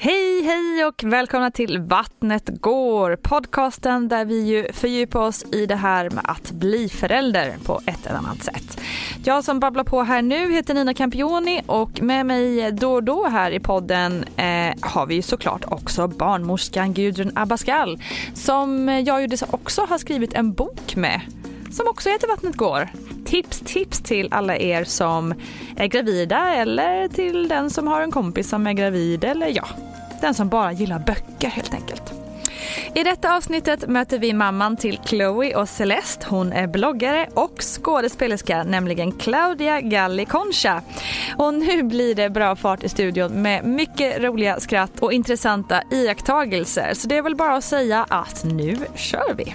Hej, hej och välkomna till Vattnet går, podcasten där vi ju fördjupar oss i det här med att bli förälder på ett eller annat sätt. Jag som babblar på här nu heter Nina Campioni och med mig då och då här i podden eh, har vi ju såklart också barnmorskan Gudrun Abascal som jag ju också har skrivit en bok med som också heter Vattnet går. Tips, tips till alla er som är gravida eller till den som har en kompis som är gravid eller ja, den som bara gillar böcker helt enkelt. I detta avsnittet möter vi mamman till Chloe och Celeste. Hon är bloggare och skådespelerska, nämligen Claudia Galli Concha. Och nu blir det bra fart i studion med mycket roliga skratt och intressanta iakttagelser. Så det är väl bara att säga att nu kör vi!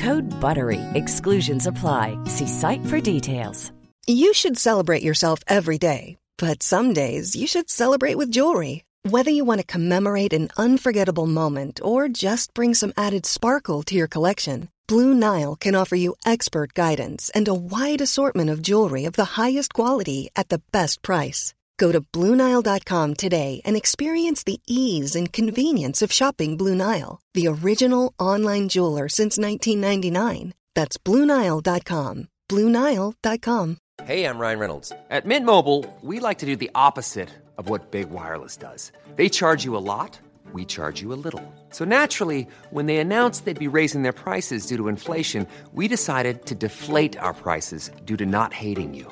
Code BUTTERY. Exclusions apply. See site for details. You should celebrate yourself every day but some days you should celebrate with jewelry. Whether you want to commemorate an unforgettable moment or just bring some added sparkle to your collection, Blue Nile can offer you expert guidance and a wide assortment of jewelry of the highest quality at the best price. Go to BlueNile.com today and experience the ease and convenience of shopping Blue Nile, the original online jeweler since 1999. That's BlueNile.com. BlueNile.com. Hey, I'm Ryan Reynolds. At Mint Mobile, we like to do the opposite of what Big Wireless does. They charge you a lot, we charge you a little. So naturally, when they announced they'd be raising their prices due to inflation, we decided to deflate our prices due to not hating you.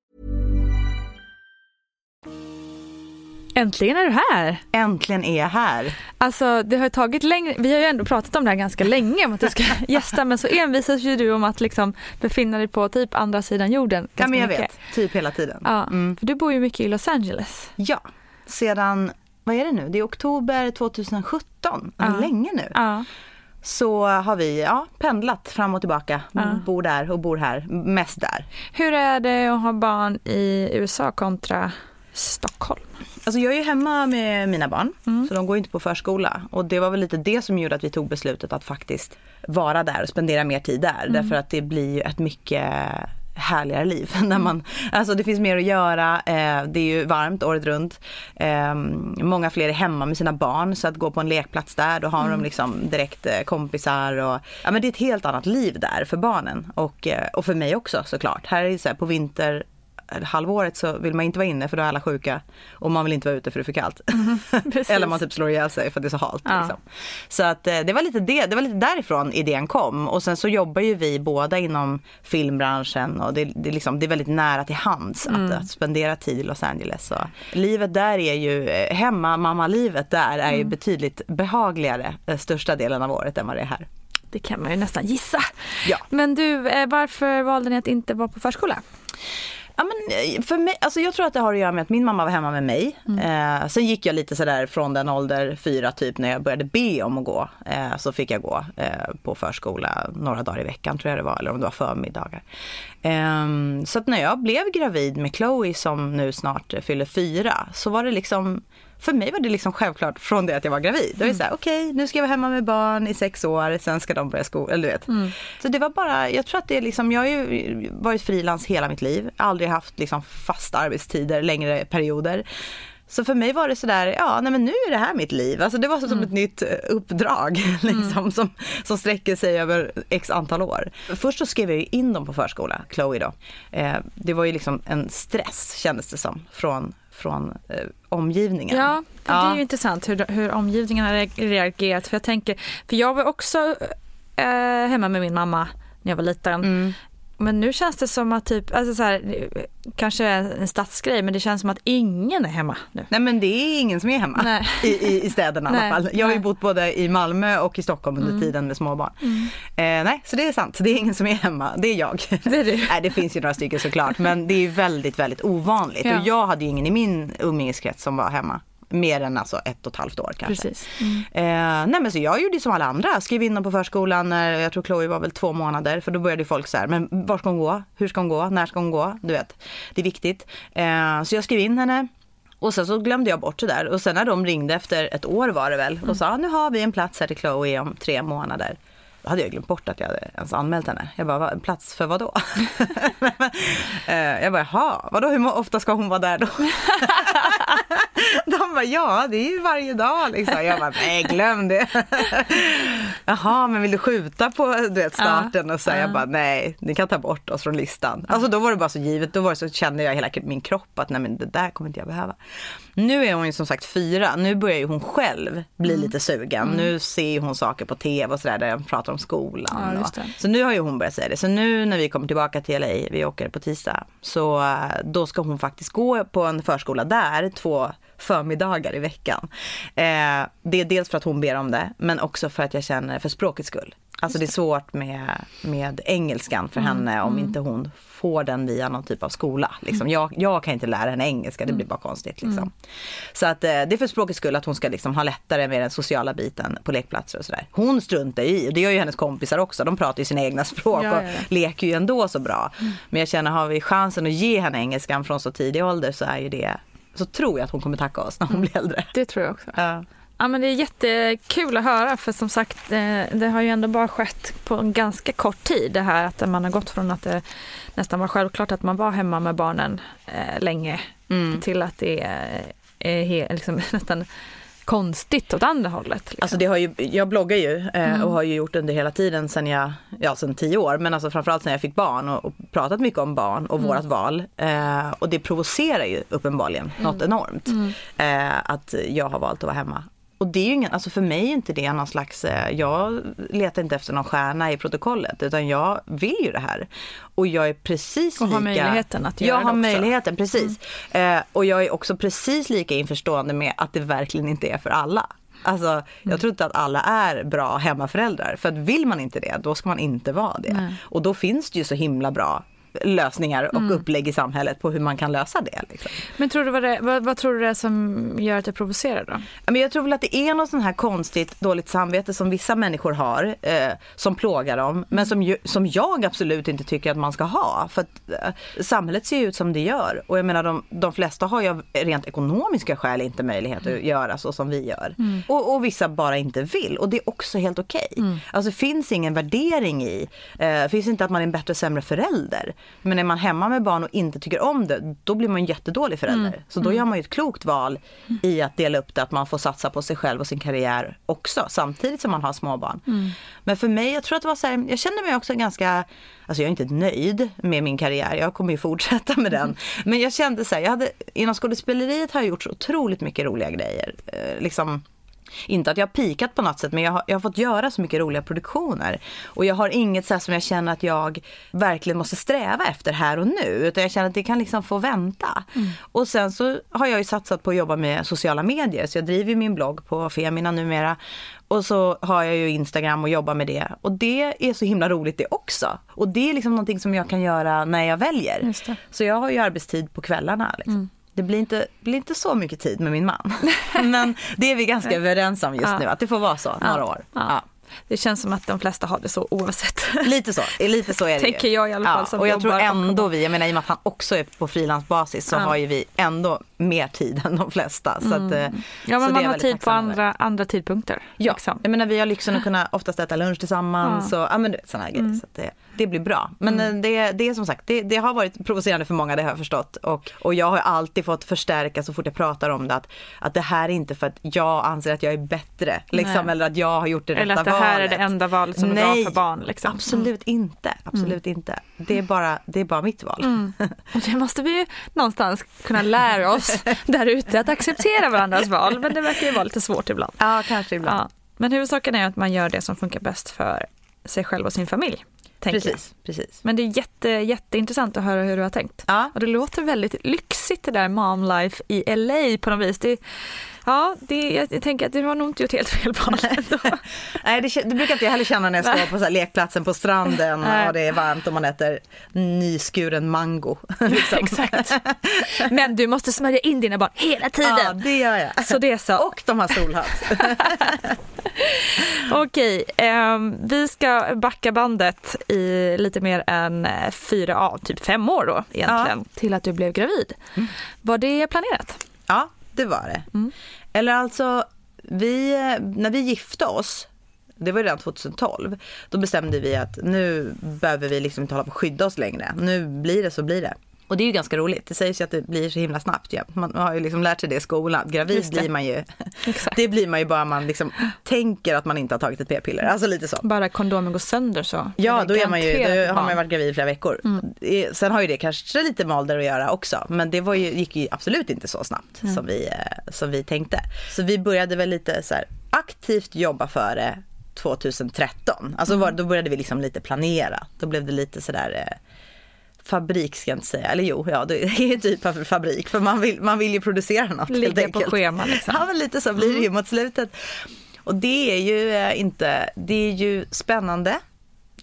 Äntligen är du här! Äntligen är jag här. Alltså det har tagit längre, vi har ju ändå pratat om det här ganska länge om att du ska gästa men så envisas ju du om att liksom befinna dig på typ andra sidan jorden. Ja men jag mycket. vet, typ hela tiden. Ja, mm. för du bor ju mycket i Los Angeles. Ja, sedan, vad är det nu, det är oktober 2017, ja. länge nu. Ja. Så har vi ja, pendlat fram och tillbaka, ja. bor där och bor här, mest där. Hur är det att ha barn i USA kontra Stockholm? Alltså jag är ju hemma med mina barn, mm. så de går inte på förskola. Och det var väl lite det som gjorde att vi tog beslutet att faktiskt vara där och spendera mer tid där. Mm. Därför att det blir ju ett mycket härligare liv. När man, alltså det finns mer att göra, eh, det är ju varmt året runt. Eh, många fler är hemma med sina barn så att gå på en lekplats där då har mm. de liksom direkt eh, kompisar och ja men det är ett helt annat liv där för barnen och, eh, och för mig också såklart. Här är det så här, på vinter halvåret så vill man inte vara inne för då är alla sjuka. Och man vill inte vara ute för det är för kallt. Mm, Eller man typ slår ihjäl sig för att det är så halt. Ja. Liksom. Så att eh, det var, lite det, det var lite därifrån idén kom. Och sen så jobbar ju vi båda inom filmbranschen och det, det, liksom, det är väldigt nära till hands mm. att, att, spendera tid i Los Angeles. Så livet där är ju, eh, hemma mamma-livet där är ju mm. betydligt behagligare eh, största delen av året än vad det är här. Det kan man ju nästan gissa. Ja. Men du, varför valde ni att inte vara på förskola? Ja, men eh, för mig, alltså jag tror att det har att göra med att min mamma var hemma med mig. Eh, sen gick jag lite sådär från den ålder, fyra typ, när jag började be om att gå. Eh, så fick jag gå eh, på förskola några dagar i veckan tror jag det var, eller om det var förmiddagar. Eh, så att när jag blev gravid med Chloe som nu snart fyller fyra, så var det liksom för mig var det liksom självklart från det att jag var gravid. Då är det så här, okej, okay, nu ska jag vara hemma med barn i sex år, sen ska de börja skolan, eller du vet. Mm. Så det var bara, jag tror att det är liksom, jag har ju varit frilans hela mitt liv, aldrig haft liksom fasta arbetstider, längre perioder. Så för mig var det sådär, ja nej men nu är det här mitt liv. Alltså det var som mm. ett nytt eh, uppdrag liksom, mm. som, som sträcker sig över x antal år. Först så skrev jag ju in dem på förskola, Chloe då. Eh, det var ju liksom en stress kändes det som från från eh, omgivningen. Ja, det är ju intressant hur, hur omgivningen har reagerat. För jag tänker, för jag var också eh, hemma med min mamma när jag var liten. Mm. Men nu känns det som att typ, alltså så här, kanske en stadsgrej men det känns som att ingen är hemma nu. Nej men det är ingen som är hemma I, i, i städerna i alla fall. Jag har ju bott både i Malmö och i Stockholm under mm. tiden med småbarn. Mm. Eh, nej, så det är sant. Det är ingen som är hemma. Det är jag. Det, är nej, det finns ju några stycken såklart men det är väldigt, väldigt ovanligt. Ja. Och jag hade ju ingen i min umgängeskrets som var hemma mer än alltså ett och ett halvt år kanske. Precis. Mm. Eh, nej men så jag gjorde som alla andra, skrev in dem på förskolan när jag tror Chloe var väl två månader för då började folk så här, men var ska hon gå? Hur ska hon gå? När ska hon gå? Du vet, det är viktigt. Eh, så jag skrev in henne och sen så glömde jag bort det där och sen när de ringde efter ett år var det väl och sa nu har vi en plats här till Chloe om tre månader. Då hade jag glömt bort att jag hade ens anmält henne. Jag bara, plats för vad då? Eh, jag bara, jaha, vadå hur ofta ska hon vara där då? De bara, ja det är ju varje dag liksom. Jag bara, nej glöm det. Jaha, men vill du skjuta på du vet, starten? Och så här, jag bara, nej, ni kan ta bort oss från listan. Alltså då var det bara så givet, då var det så kände jag hela min kropp att nej men det där kommer inte jag behöva. Nu är hon ju som sagt fyra, nu börjar ju hon själv bli mm. lite sugen. Mm. Nu ser hon saker på tv och sådär där de pratar om skolan. Ja, så nu har ju hon börjat säga det. Så nu när vi kommer tillbaka till LA, vi åker på tisdag, så eh, då ska hon faktiskt gå på en förskola där två förmiddagar i veckan. Eh, det är dels för att hon ber om det, men också för att jag känner för språkets skull. Alltså det är svårt med, med engelskan för mm. henne om mm. inte hon får den via någon typ av skola. Liksom. Mm. Jag, jag kan inte lära henne engelska, det blir mm. bara konstigt. Liksom. Mm. Så att, eh, det är för språkets skull att hon ska liksom ha lättare med den sociala biten på lekplatser och sådär. Hon struntar i, och det gör ju hennes kompisar också, de pratar ju sina egna språk ja, och ja, ja. leker ju ändå så bra. Mm. Men jag känner, har vi chansen att ge henne engelskan från så tidig ålder så är ju det så tror jag att hon kommer tacka oss när hon blir äldre. Det tror jag också. Ja. Men det är jättekul att höra för som sagt eh, det har ju ändå bara skett på en ganska kort tid det här att man har gått från att det nästan var självklart att man var hemma med barnen eh, länge mm. till att det är, är liksom, nästan konstigt åt andra hållet. Liksom. Alltså det har ju, jag bloggar ju eh, mm. och har ju gjort under hela tiden sen jag, ja sen tio år, men alltså framförallt sen jag fick barn och, och pratat mycket om barn och mm. vårat val. Eh, och det provocerar ju uppenbarligen mm. något enormt. Mm. Eh, att jag har valt att vara hemma. Och det är ju ingen, alltså för mig är inte det någon slags, eh, jag letar inte efter någon stjärna i protokollet utan jag vill ju det här. Och jag är precis och lika... har möjligheten att göra jag det har möjligheten, precis. Mm. Eh, och jag är också precis lika införstående med att det verkligen inte är för alla. Alltså, mm. jag tror inte att alla är bra hemmaföräldrar. För att vill man inte det, då ska man inte vara det. Nej. Och då finns det ju så himla bra lösningar och mm. upplägg i samhället på hur man kan lösa det. Liksom. Men tror du vad, det, vad, vad, tror du det är som gör att det provocerar då? Men jag tror väl att det är något sånt här konstigt dåligt samvete som vissa människor har eh, som plågar dem mm. men som, ju, som jag absolut inte tycker att man ska ha. För att eh, samhället ser ut som det gör och jag menar de, de flesta har ju av rent ekonomiska skäl inte möjlighet mm. att göra så som vi gör. Mm. Och, och, vissa bara inte vill och det är också helt okej. Okay. Mm. Alltså det finns ingen värdering i, eh, finns inte att man är en bättre och sämre förälder. Men är man hemma med barn och inte tycker om det, då blir man en jättedålig förälder. Mm. Så då mm. gör man ju ett klokt val i att dela upp det, att man får satsa på sig själv och sin karriär också, samtidigt som man har småbarn. Mm. Men för mig, jag tror att det var så här, jag kände mig också ganska, alltså jag är inte nöjd med min karriär, jag kommer ju fortsätta med den. Men jag kände så här, jag hade, inom skådespeleriet har jag gjort så otroligt mycket roliga grejer. Eh, liksom, Inte att jag har pikat på något sätt men jag har, jag har fått göra så mycket roliga produktioner. Och jag har inget så som jag känner att jag verkligen måste sträva efter här och nu. Utan jag känner att det kan liksom få vänta. Mm. Och sen så har jag ju satsat på att jobba med sociala medier. Så jag driver min blogg på Femina numera. Och så har jag ju Instagram och jobbar med det. Och det är så himla roligt det också. Och det är liksom någonting som jag kan göra när jag väljer. Så jag har ju arbetstid på kvällarna. Liksom. Mm. Det blir inte, blir inte så mycket tid med min man. Men det är vi ganska överens om just ja. nu, att det får vara så några år. Ja. Det känns som att de flesta har det så oavsett. Lite så, lite så är det Tänker jag i alla fall. Ja, och jag tror ändå vi, jag menar i och med att han också är på frilansbasis så ja. har ju vi ändå mer tid än de flesta. Så att, mm. Ja men man har tid på andra, andra tidpunkter. Ja, liksom. jag menar vi har lyxen att kunna oftast äta lunch tillsammans ja. och ja, men, sådana här grejer. Mm. Så det, det blir bra. Men mm. Eh, det, det är som sagt, det, det, har varit provocerande för många, det har jag förstått. Och, och jag har alltid fått förstärka så fort jag pratar om det att, att det här är inte för att jag anser att jag är bättre. Liksom, eller att jag har gjort det eller rätta valet. Eller att det här valet. är det enda valet som Nej, är bra för barn. Liksom. Absolut mm. inte. Absolut mm. inte. Det är, bara, det är bara mitt val. Mm. Och det måste vi ju någonstans kunna lära oss där ute att acceptera varandras val. Men det verkar ju vara lite svårt ibland. Ja, kanske ibland. Ja. Men huvudsaken är att man gör det som funkar bäst för sig själv och sin familj. Precis, precis. Men det är jätte, jätteintressant att höra hur du har tänkt. Ja. Och det låter väldigt lyxigt det där mom life i LA på något vis. Det, ja, det, jag, jag tänker att du har nog inte gjort helt fel val. Nej, det, det brukar inte jag heller känna när jag står på så här lekplatsen på stranden och det är varmt och man äter nyskuren mango. Liksom. Exakt. Men du måste smörja in dina barn hela tiden. Ja, det gör jag. Så det är så. Och de har solhatt. Okej, eh, vi ska backa bandet i lite mer än fyra, ja, typ fem år då egentligen, ja. till att du blev gravid. Mm. Var det planerat? Ja, det var det. Mm. Eller alltså, vi, när vi gifte oss, det var redan 2012, då bestämde vi att nu behöver vi liksom inte hålla på och skydda oss längre. Nu blir det så blir det. Och det är ju ganska roligt. Det sägs ju att det blir så himla snabbt. Ja. Man har ju liksom lärt sig det i skolan. Gravid blir man ju. det blir man ju bara man liksom tänker att man inte har tagit ett p-piller. Alltså lite så. Bara kondomen går sönder så. Ja, då, är man ju, då har man ju varit gravid i flera veckor. Mm. Sen har ju det kanske lite med ålder att göra också. Men det var ju, gick ju absolut inte så snabbt mm. som, vi, eh, som vi tänkte. Så vi började väl lite så här, aktivt jobba för det 2013. Alltså mm. då började vi liksom lite planera. Då blev det lite sådär eh, fabrik ska jag inte säga, eller jo, ja det är typ av fabrik för man vill, man vill ju producera något Ligga helt enkelt. på schema liksom. Ja men lite så blir det ju mm. mot slutet. Och det är ju eh, inte, det är ju spännande,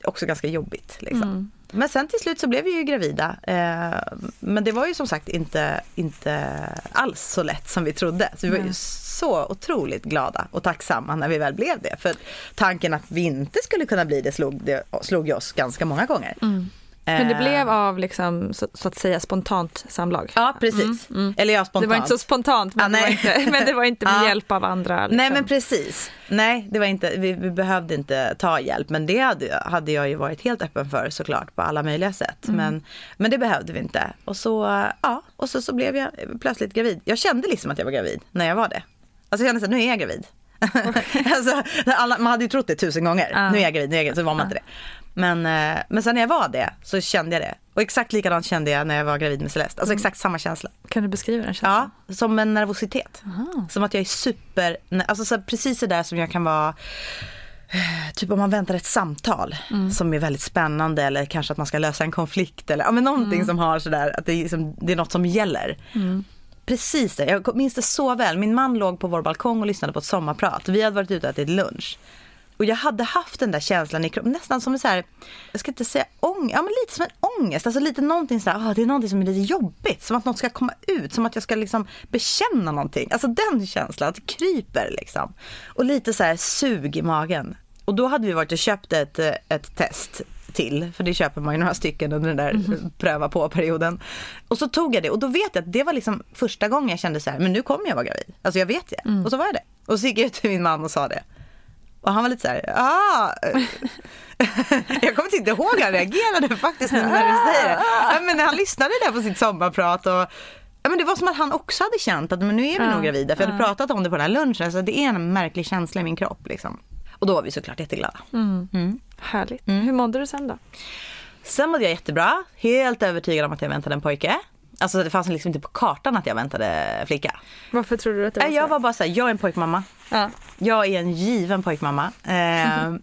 också ganska jobbigt liksom. Mm. Men sen till slut så blev vi ju gravida. Eh, men det var ju som sagt inte, inte alls så lätt som vi trodde. Så vi var ju så otroligt glada och tacksamma när vi väl blev det. För tanken att vi inte skulle kunna bli det slog, det, slog oss ganska många gånger. Mm. Men det blev av liksom, så, så, att säga spontant samlag? Ja precis. Mm, mm. Eller ja, spontant. Det var inte så spontant men, ah, det, var inte, men det var inte med ah. hjälp av andra. Liksom. Nej men precis. Nej det var inte, vi, vi, behövde inte ta hjälp men det hade, hade jag ju varit helt öppen för såklart på alla möjliga sätt. Mm. Men, men det behövde vi inte. Och så, ja, och så, så blev jag plötsligt gravid. Jag kände liksom att jag var gravid när jag var det. Alltså jag kände att nu är jag gravid. alltså, alla, man hade ju trott det tusen gånger. Ah. Nu är jag gravid, nu är jag gravid, så var man inte det. Men, eh, men sen när jag var det så kände jag det. Och exakt likadant kände jag när jag var gravid med Celeste. Alltså mm. exakt samma känsla. Kan du beskriva den känslan? Ja, som en nervositet. Aha. Som att jag är super, alltså så precis det där som jag kan vara Typ om man väntar ett samtal mm. som är väldigt spännande eller kanske att man ska lösa en konflikt eller ja, men någonting mm. som har sådär att det är, liksom, det är något som gäller. Mm. Precis det, jag minns det så väl. Min man låg på vår balkong och lyssnade på ett sommarprat. Vi hade varit ute och ätit lunch. Och jag hade haft den där känslan i kroppen, nästan som en så här, jag ska inte säga ångest, ja men lite som en ångest. Alltså lite någonting så här, oh, det är någonting som är lite jobbigt. Som att något ska komma ut, som att jag ska liksom bekänna någonting. Alltså den känslan, att det kryper liksom. Och lite så här sug i magen. Och då hade vi varit och köpt ett, ett test till, för det köper man ju några stycken under den där mm. pröva på-perioden. Och så tog jag det och då vet jag att det var liksom första gången jag kände så här, men nu kommer jag vara gravid. Alltså jag vet det. Mm. Och så var jag det. Och så gick jag ut till min man och sa det. Och han var lite så här, ah. jag kommer inte ihåg hur han reagerade faktiskt nu när du säger det. Ja, men han lyssnade där på sitt sommarprat och ja, men det var som att han också hade känt att men nu är vi ja, nog gravida. För jag hade pratat om det på den här lunchen. Så det är en märklig känsla i min kropp. Liksom. Och då var vi såklart jätteglada. Mm. Mm. Härligt. Mm. Hur mådde du sen då? Sen mådde jag jättebra. Helt övertygad om att jag väntade en pojke. Alltså det fanns liksom inte på kartan att jag väntade flicka. Varför tror du att det var så? Jag var bara såhär, jag är en pojkmamma. Ja. Jag är en given pojkmamma. Eh,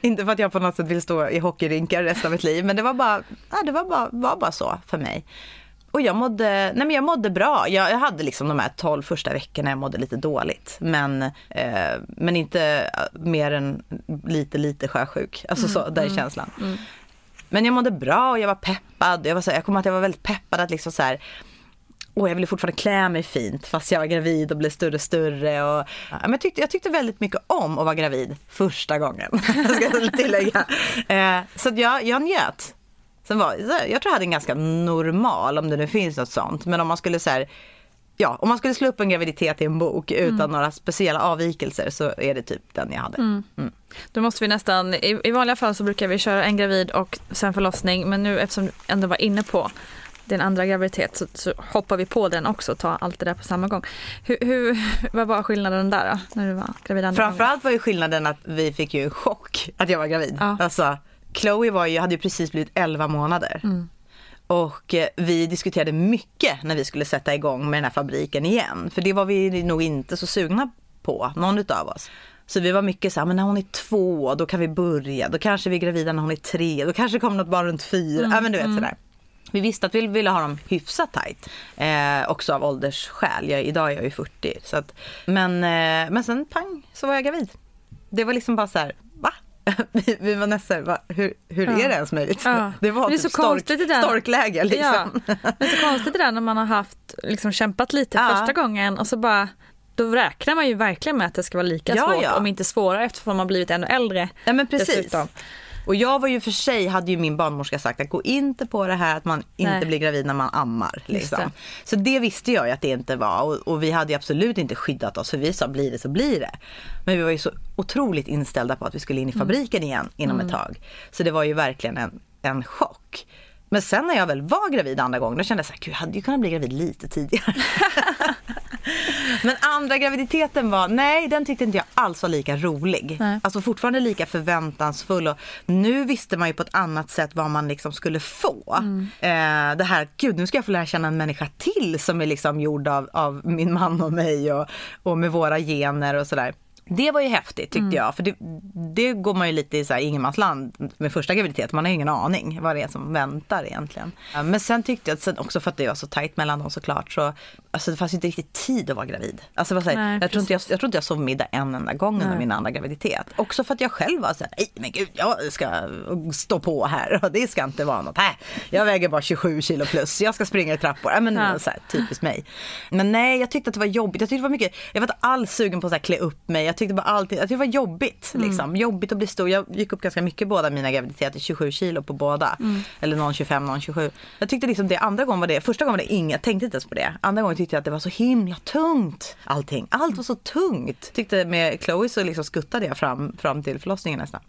inte för att jag på något sätt vill stå i hockeyrinkar resten av mitt liv, men det var bara, ja, det var bara, var bara så för mig. Och jag mådde, nej men jag mådde bra. Jag, jag hade liksom de här 12 första veckorna jag mådde lite dåligt. Men, eh, men inte mer än lite, lite sjösjuk. Alltså så, den känslan. Men jag mådde bra och jag var peppad. Jag, var så, jag kommer att jag var väldigt peppad att liksom så här, och jag ville fortfarande klä mig fint fast jag var gravid och blev större och större. Och, ja, men jag, tyckte, jag tyckte väldigt mycket om att vara gravid första gången. ska jag tillägga. Eh, så jag, jag njöt. Sen var, jag tror jag hade en ganska normal, om det nu finns något sånt. Men om man skulle så här, ja, om man skulle slå upp en graviditet i en bok utan några speciella avvikelser så är det typ den jag hade. Mm. Då måste vi nästan, i, i vanliga fall så brukar vi köra en gravid och sen förlossning. Men nu eftersom du ändå var inne på din andra graviditet så, så hoppar vi på den också och tar allt det där på samma gång. Hur, hur, vad var skillnaden där då, när du var gravid andra gången? Framförallt var ju skillnaden att vi fick ju en chock att jag var gravid. Ja. Alltså, Chloe var ju, hade ju precis blivit 11 månader. Och eh, vi diskuterade mycket när vi skulle sätta igång med den här fabriken igen. För det var vi nog inte så sugna på, någon utav oss. Så vi var mycket så här, men när hon är två, då kan vi börja. Då kanske vi är gravida när hon är tre. Då kanske det kommer något barn runt fyra. Ja men du vet sådär. Vi visste att vi ville ha dem hyfsat tajt. Eh, också av åldersskäl. Jag, idag är jag ju 40. Så att, men, eh, men sen pang så var jag gravid. Det var liksom bara så här, va? vi, vi var nästan, va? hur, hur är det ens möjligt? Ja. Det var Det typ så konstigt det storkläge liksom. Ja, det är så konstigt det där när man har haft, liksom kämpat lite Ja. första gången och så bara då räknar man ju verkligen med att det ska vara lika Ja, svårt, ja. om inte svårare eftersom man blivit ännu äldre. Ja men precis. Dessutom. Och jag var ju för sig, hade ju min barnmorska sagt att gå inte på det här att man inte Nej. blir gravid när man ammar. Liksom. det. Så det visste jag ju att det inte var och, och vi hade absolut inte skyddat oss för vi sa blir det så blir det. Men vi var ju så otroligt inställda på att vi skulle in i fabriken igen inom ett tag. Så det var ju verkligen en, en chock. Men sen när jag väl var gravid andra gången då kände jag så här, gud jag hade ju kunnat bli gravid lite tidigare. Men andra graviditeten var, nej den tyckte inte jag alls var lika rolig. Nej. Alltså fortfarande lika förväntansfull och nu visste man ju på ett annat sätt vad man liksom skulle få. Eh, det här, gud nu ska jag få lära känna en människa till som är liksom gjord av, av min man och mig och, och med våra gener och sådär. Det var ju häftigt tyckte jag, för det, det går man ju lite i så här ingenmansland med första graviditet. Man har ingen aning vad det är som väntar egentligen. Men sen tyckte jag, sen också för att det var så tajt mellan dem såklart, så alltså det fanns ju inte riktigt tid att vara gravid. Alltså var så här, Nej, jag, tror inte jag, jag tror inte jag sov middag en enda gång under min andra graviditet. Också för att jag själv var så här, nej men gud jag ska stå på här och det ska inte vara något. Här, jag väger bara 27 kilo plus, jag ska springa i trappor. Ja, men, Ja. så här, typiskt mig. Men nej, jag tyckte att det var jobbigt. Jag tyckte det var mycket, jag var inte alls sugen på att så här, klä upp mig. Jag tyckte bara alltid, att det var jobbigt. Liksom. Jobbigt att bli stor. Jag gick upp ganska mycket båda mina graviditeter, 27 kilo på båda. Eller någon 25, någon 27. Jag tyckte liksom det, andra gången var det, första gången var det inget, jag tänkte inte ens på det. Andra gången tyckte jag att det var så himla tungt. Allting, allt var så tungt. Tyckte med Chloe så liksom skuttade jag fram, fram till förlossningen nästan.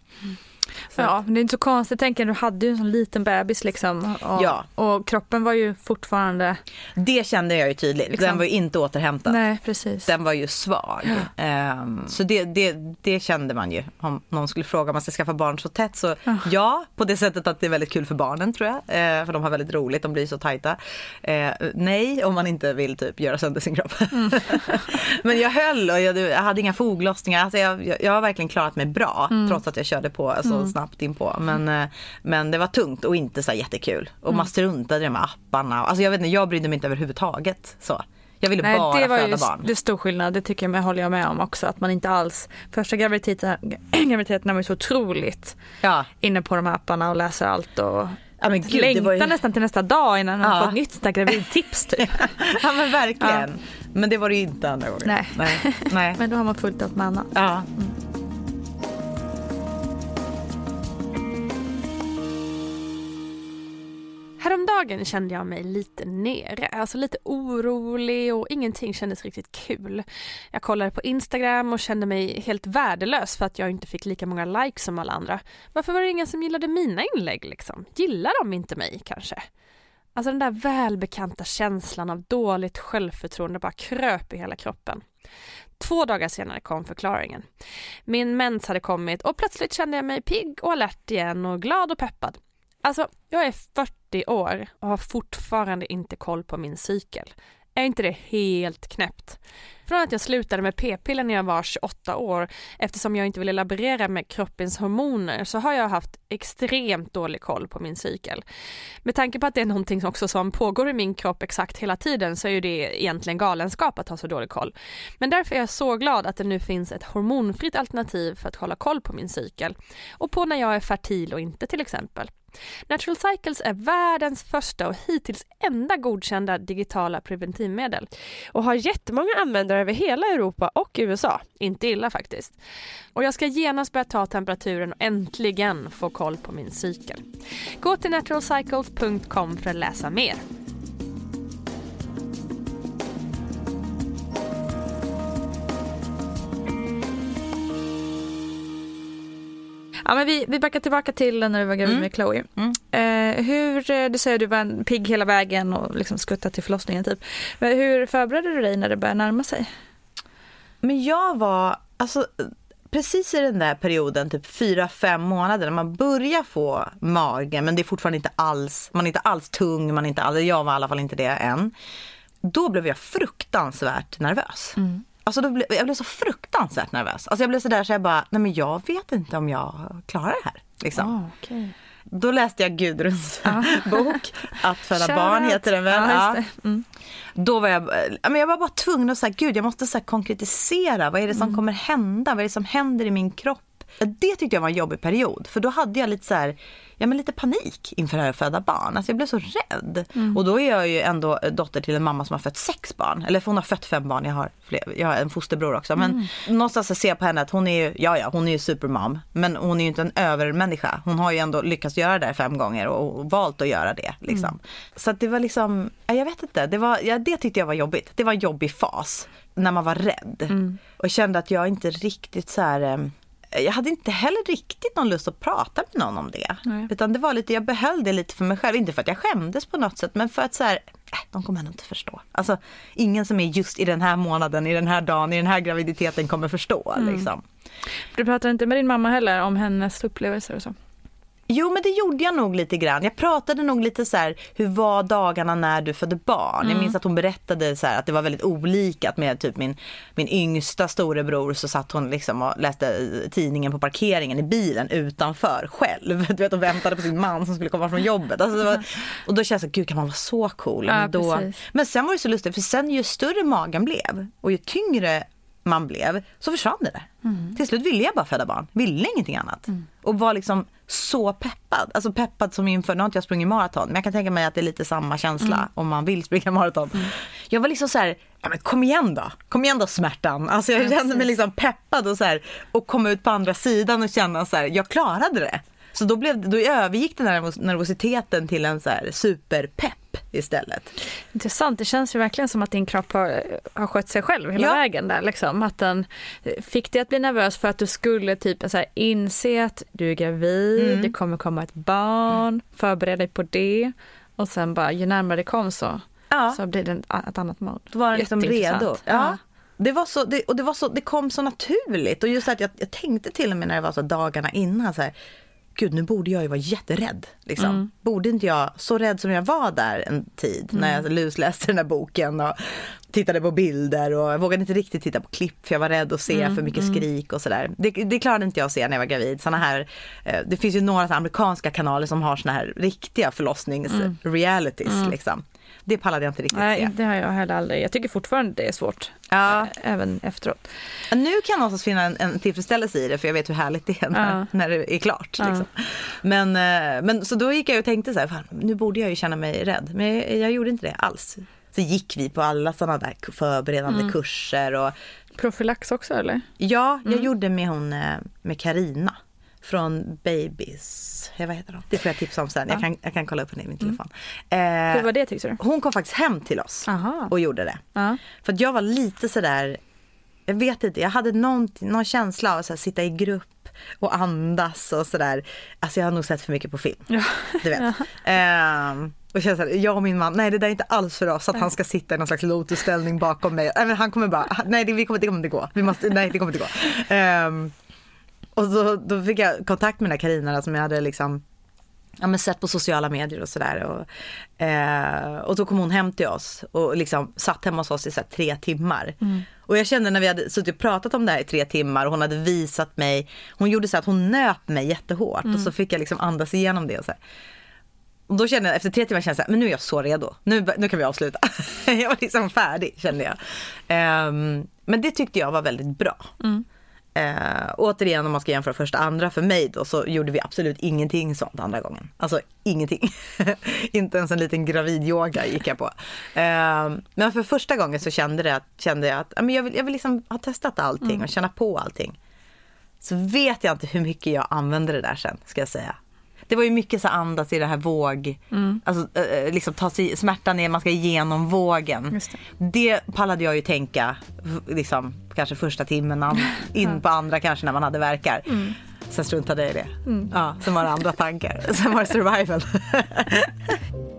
Ja, men det är inte så konstigt. Tänk, du hade ju en sån liten bebis liksom. Och, Ja. och kroppen var ju fortfarande... Det kände jag ju tydligt. Liksom- Den var ju inte återhämtad. Nej, precis. Den var ju svag. Ehm, så det, det, det kände man ju. Om någon skulle fråga om man ska skaffa barn så tätt så ja, på det sättet att det är väldigt kul för barnen tror jag. Eh, för de har väldigt roligt, de blir så tajta. Eh, nej, om man inte vill typ göra sönder sin kropp. Men jag höll och jag, jag hade inga foglossningar. Alltså jag, jag, jag har verkligen klarat mig bra trots att jag körde på så snabbt inpå. Men, eh, men det var tungt och inte så jättekul. Och man struntade i de här apparna. Alltså jag vet inte, jag brydde mig inte överhuvudtaget. Så. Jag ville Nej, bara det var föda ju barn. det är stor skillnad. Det tycker jag med, håller jag med om också. Att man inte alls... Första graviditeten, graviditeten var ju så otroligt Ja. inne på de här apparna och läser allt och Ja, men gud, längtar ju- nästan till nästa dag innan man Ja. får ett nytt sånt gravidtips typ. ja men verkligen. Men det var det ju inte andra gången. Nej. Nej. Nej. Men då har man fullt upp med annat. Ja. Häromdagen kände jag mig lite nere, alltså lite orolig och ingenting kändes riktigt kul. Jag kollade på Instagram och kände mig helt värdelös för att jag inte fick lika många likes som alla andra. Varför var det ingen som gillade mina inlägg liksom? Gillar de inte mig kanske? Alltså den där välbekanta känslan av dåligt självförtroende bara kröp i hela kroppen. Två dagar senare kom förklaringen. Min mens hade kommit och plötsligt kände jag mig pigg och alert igen och glad och peppad. Alltså, jag är 40 år och har fortfarande inte koll på min cykel. Är inte det helt knäppt? Från att jag slutade med p-piller när jag var 28 år eftersom jag inte ville laborera med kroppens hormoner så har jag haft extremt dålig koll på min cykel. Med tanke på att det är någonting också som pågår i min kropp exakt hela tiden så är ju det egentligen galenskap att ha så dålig koll. Men därför är jag så glad att det nu finns ett hormonfritt alternativ för att hålla koll på min cykel och på när jag är fertil och inte till exempel. Natural Cycles är världens första och hittills enda godkända digitala preventivmedel. Och har jättemånga användare över hela Europa och USA. Inte illa faktiskt. Och jag ska genast börja ta temperaturen och äntligen få koll på min cykel. Gå till naturalcycles.com för att läsa mer. Ja, men vi, vi backar tillbaka till när du var gravid Mm. med Chloe. Mm. Eh, hur, eh, du säger du var en pigg hela vägen och liksom skuttat till förlossningen typ. Men hur förberedde du dig när det började närma sig? Men jag var, alltså precis i den där perioden, typ fyra fem månader, när man börjar få mage, men det är fortfarande inte alls, man är inte alls tung, man är inte alls, jag var i alla fall inte det än. Då blev jag fruktansvärt nervös. Alltså då ble, jag blev så fruktansvärt nervös. Alltså jag blev sådär så jag bara, nej men jag vet inte om jag klarar det här. Liksom. okay. Då läste jag Gudruns bok, Att föda barn heter den väl. Ja, Ja. Mm. Då var jag, ja, men jag var bara tvungen att säga, gud jag måste så konkretisera, vad är det som kommer hända, vad är det som händer i min kropp? Det tyckte jag var en jobbig period, för då hade jag lite så här, ja men lite panik inför att föda barn. Alltså jag blev så rädd. Och då är jag ju ändå dotter till en mamma som har fött sex barn. Eller hon har fött fem barn, jag har, fler, jag har en fosterbror också. Men någonstans så ser jag på henne att hon är ju, ja ja, hon är ju supermom. Men hon är ju inte en övermänniska. Hon har ju ändå lyckats göra det här fem gånger och, och valt att göra det. Liksom. Så att det var liksom, ja, jag vet inte, det, var, ja, det tyckte jag var jobbigt. Det var en jobbig fas. När man var rädd. Och kände att jag inte riktigt så här eh, jag hade inte heller riktigt någon lust att prata med någon om det. Nej. Utan det var lite, jag behöll det lite för mig själv. Inte för att jag skämdes på något sätt, men för att så här, äh, de kommer ändå inte förstå. Alltså, ingen som är just i den här månaden, i den här dagen, i den här graviditeten kommer förstå. Liksom. Du pratade inte med din mamma heller om hennes upplevelser och så? Jo men det gjorde jag nog lite grann. Jag pratade nog lite så här, hur var dagarna när du födde barn? Jag minns att hon berättade så här, att det var väldigt olika. Att med typ min, min yngsta storebror så satt hon liksom och läste tidningen på parkeringen i bilen utanför själv. Du vet och väntade på sin man som skulle komma från jobbet. Alltså, var, och då kände jag så gud kan man vara så cool? Ja, men, då, men sen var det så lustigt för sen ju större magen blev och ju tyngre man blev så försvann det där. Till slut ville jag bara föda barn, ville ingenting annat. Och var liksom så peppad. Alltså peppad som inför, nu har inte jag sprungit maraton, men jag kan tänka mig att det är lite samma känsla om man vill springa maraton. Jag var liksom så här, ja men kom igen då, kom igen då smärtan. Alltså jag kände mig liksom peppad och så här, och kom ut på andra sidan och känna så här, jag klarade det. Så då, blev, då övergick den här nervos- nervositeten till en så här superpepp istället. Intressant, det känns ju verkligen som att din kropp har, har skött sig själv hela Ja. vägen där liksom. Att den fick dig att bli nervös för att du skulle typ så här, inse att du är gravid, Mm. det kommer komma ett barn, förbereda dig på det och sen bara ju närmare det kom så, Ja. så blir det ett annat mod. Då var den liksom redo. Ja. Det var så, det, och det, var så, det kom så naturligt. Och just att jag, jag tänkte till och med när det var så dagarna innan så här, Gud nu borde jag ju vara jätterädd. Liksom. Borde inte jag, så rädd som jag var där en tid när jag lusläste den här boken och tittade på bilder och jag vågade inte riktigt titta på klipp för jag var rädd att se för mycket skrik och sådär. Det, det klarade inte jag att se när jag var gravid. Såna här, eh, det finns ju några amerikanska kanaler som har såna här riktiga förlossnings-realities. Liksom. Det pallade jag inte riktigt se. Nej, det har jag heller aldrig. Jag tycker fortfarande det är svårt. Ja. Ä- Även efteråt. Nu kan jag någonstans finna en, en tillfredsställelse i det för jag vet hur härligt det är när, Ja. när det är klart. Ja. Liksom. Men, eh, men så då gick jag och tänkte så här, fan, nu borde jag ju känna mig rädd. Men jag, jag gjorde inte det alls. Så gick vi på alla sådana där förberedande Mm. kurser. Och, Profylax också eller? ja, jag Mm. gjorde med hon eh, med Karina från Babies. Ja, vad heter de? Det får jag tipsa om sen. Jag, kan, jag kan kolla upp henne i min telefon. Hur Eh, var det tyckte du? hon kom faktiskt hem till oss Aha. och gjorde det. Ja. För jag var lite sådär, jag vet inte, jag hade någon, någon känsla av att sitta i grupp och andas och sådär. Alltså jag har nog sett för mycket på film. Ja. Du vet. Ehm, och såhär, jag och min man, nej det där är inte alls för oss att han ska sitta i någon slags lotusställning bakom mig. Nej men han kommer bara, nej det, vi kommer, det kommer inte gå. Vi måste, nej det kommer inte gå. Ehm, och så, då fick jag kontakt med den här Carina som jag hade liksom ja, men sett på sociala medier och sådär. Och, eh, och då kom hon hem till oss och liksom satt hemma hos oss i så tre timmar. Och jag kände när vi hade suttit och pratat om det här i tre timmar och hon hade visat mig, hon gjorde så att hon nöp mig jättehårt och så fick jag liksom andas igenom det. Och så här. Och då kände jag efter tre timmar kände jag men nu är jag så redo. Nu, nu kan vi avsluta. jag var liksom färdig kände jag. Ehm, men det tyckte jag var väldigt bra. Eh, återigen om man ska jämföra första och andra för mig då så gjorde vi absolut ingenting sånt andra gången. Alltså ingenting. Inte ens en liten gravidyoga gick jag på. Eh, men för första gången så kände, det, kände jag att ja, men jag, vill, jag vill liksom ha testat allting och känna på allting. Så vet jag inte hur mycket jag använde det där sen ska jag säga. Det var ju mycket så andas i det här våg, alltså eh, liksom ta sig, smärtan är man ska igenom vågen. Just det. pallade jag ju tänka, liksom kanske första timmen, an- in på andra kanske när man hade verkar. Sen struntade jag i det. Ja, sen var det andra tankar. Sen var det survival.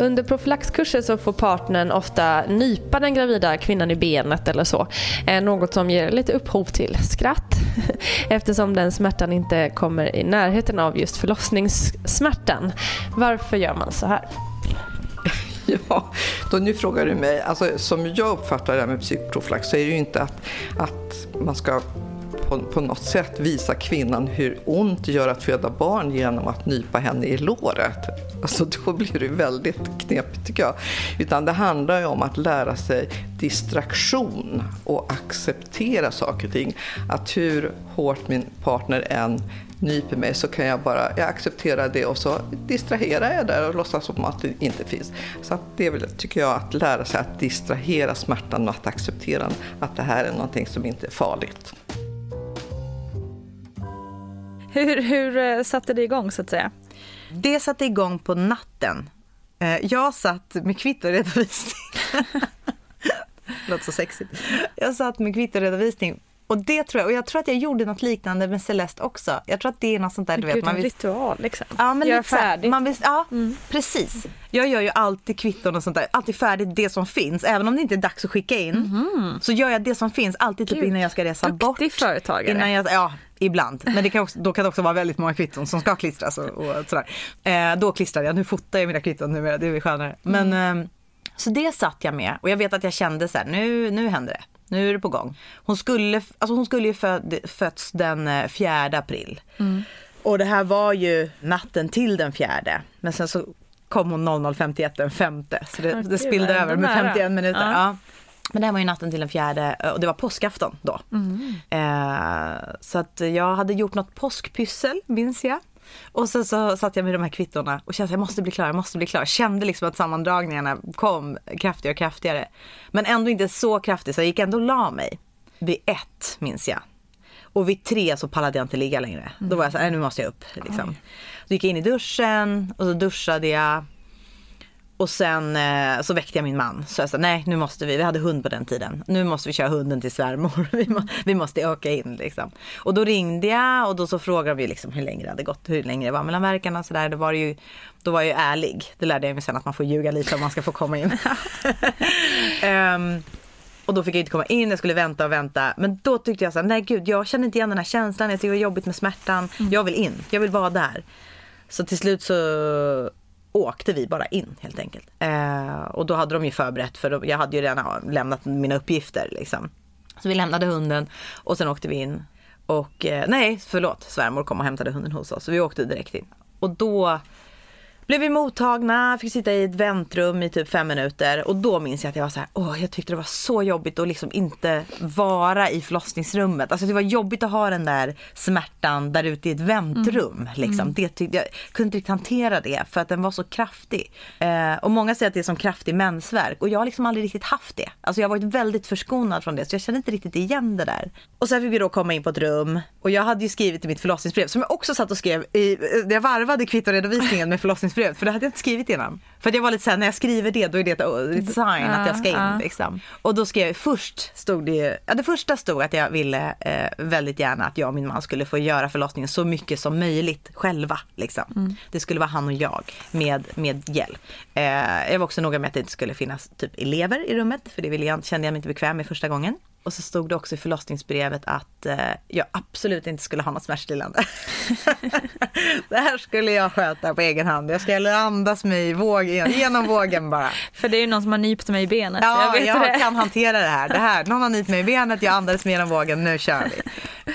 Under profylaxkurser så får partnern ofta nypa den gravida kvinnan i benet eller så. Eh, något som ger lite upphov till skratt eftersom den smärtan inte kommer i närheten av just förlossningssmärtan. Varför gör man så här? Ja, då nu frågar du mig. Alltså, som jag uppfattar det här med psykprofylax så är det ju inte att, att man ska på, på något sätt visa kvinnan hur ont det gör att föda barn genom att nypa henne i låret. Alltså då blir det väldigt knepigt tycker jag. Utan det handlar ju om att lära sig distraktion och acceptera saker och ting. Att hur hårt min partner än nyper mig så kan jag bara jag accepterar det och så distraherar jag där och låtsas som att det inte finns. Så att det är väl, tycker jag, att lära sig att distrahera smärtan och att acceptera att det här är någonting som inte är farligt. Hur, hur eh, satte det igång så att säga? Det satte igång på natten. Eh, Jag satt med kvittoredovisning. Låter så sexigt. Jag satt med kvittoredovisning. Och det tror jag, och jag tror att jag gjorde något liknande med Celeste också. Jag tror att det är något sånt där, du vet. Gud, Man en vill, ritual liksom. ja, men Gör färdigt. Man vill, ja, precis. Jag gör ju alltid kvitton och sånt där. Alltid färdigt det som finns. Även om det inte är dags att skicka in. Så gör jag det som finns alltid typ Gud, innan jag ska resa bort. Duktig företagare. Innan jag, ja, ibland. Men det kan också, då kan det också vara väldigt många kvitton som ska klistras och, och sådär. Eh, då klistrar jag. Nu fotar jag mina kvitton numera, det är väl skönare. Men, eh, så det satt jag med och jag vet att jag kände så här, nu, nu händer det. Nu är det på gång. Hon skulle, alltså hon skulle ju föd, fötts den eh, 4 april. Och det här var ju natten till den fjärde. Men sen så kom hon 00.51 den femte. Så det, det spillde över med nära. 51 minuter. Ja. Men det här var ju natten till den fjärde och det var påskafton då. Eh, så att jag hade gjort något påskpyssel, minns jag. Och sen så satt jag med de här kvittorna och kände att jag måste bli klar, jag måste bli klar. Kände liksom att sammandragningarna kom kraftigare och kraftigare. Men ändå inte så kraftigt så jag gick ändå och la mig. Vid ett minns jag. Och vid tre så pallade jag inte ligga längre. Då var jag så här, "Nej, nu måste jag upp. Liksom. Så gick jag in i duschen och så duschade jag. Och sen eh, så väckte jag min man. Så jag sa nej nu måste vi, vi hade hund på den tiden. Nu måste vi köra hunden till svärmor. Vi, må, vi måste åka in liksom. Och då ringde jag och då så frågade vi liksom hur länge det hade gått, hur länge det var mellan verkarna och sådär. Då var det ju, då var jag ju ärlig. Det lärde jag mig sen att man får ljuga lite om man ska få komma in. Ehm, och då fick jag inte komma in, jag skulle vänta och vänta. Men då tyckte jag så här, nej gud jag känner inte igen den här känslan, jag tycker det var jobbigt med smärtan. Jag vill in, jag vill vara där. Så till slut så åkte vi bara in helt enkelt. Eh, och då hade de ju förberett för jag hade ju redan lämnat mina uppgifter liksom. Så vi lämnade hunden och sen åkte vi in. Och eh, nej, förlåt, svärmor kom och hämtade hunden hos oss. Så vi åkte direkt in. Och då blev vi mottagna, fick sitta i ett väntrum i typ fem minuter och då minns jag att jag var så här, åh jag tyckte det var så jobbigt att liksom inte vara i förlossningsrummet. Alltså det var jobbigt att ha den där smärtan där ute i ett väntrum. Liksom. Det tyckte jag kunde inte riktigt hantera det för att den var så kraftig. Eh, och många säger att det är som kraftig mensvärk och jag har liksom aldrig riktigt haft det. Alltså jag har varit väldigt förskonad från det så jag kände inte riktigt igen det där. Och sen fick vi då komma in på ett rum och jag hade ju skrivit i mitt förlossningsbrev som jag också satt och skrev i, jag varvade kvittoredovisningen med förlossningsbrevet för det hade jag inte skrivit innan. För jag var lite såhär, när jag skriver det då är det ett, ett sign att jag ska in Ja, liksom. Och då skrev jag, först stod det ja det första stod att jag ville eh, väldigt gärna att jag och min man skulle få göra förlossningen så mycket som möjligt själva. Liksom. Det skulle vara han och jag med, med hjälp. Eh, jag var också noga med att det inte skulle finnas typ elever i rummet för det ville jag, kände jag mig inte bekväm med första gången. Och så stod det också i förlossningsbrevet att eh, jag absolut inte skulle ha något smärtstillande. det här skulle jag sköta på egen hand. Jag skulle andas mig vågen, genom vågen bara. För det är ju någon som har nypt mig i benet. Ja, jag, jag kan hantera det här. det här. Någon har nypt mig i benet, jag andades mig genom vågen, nu kör vi.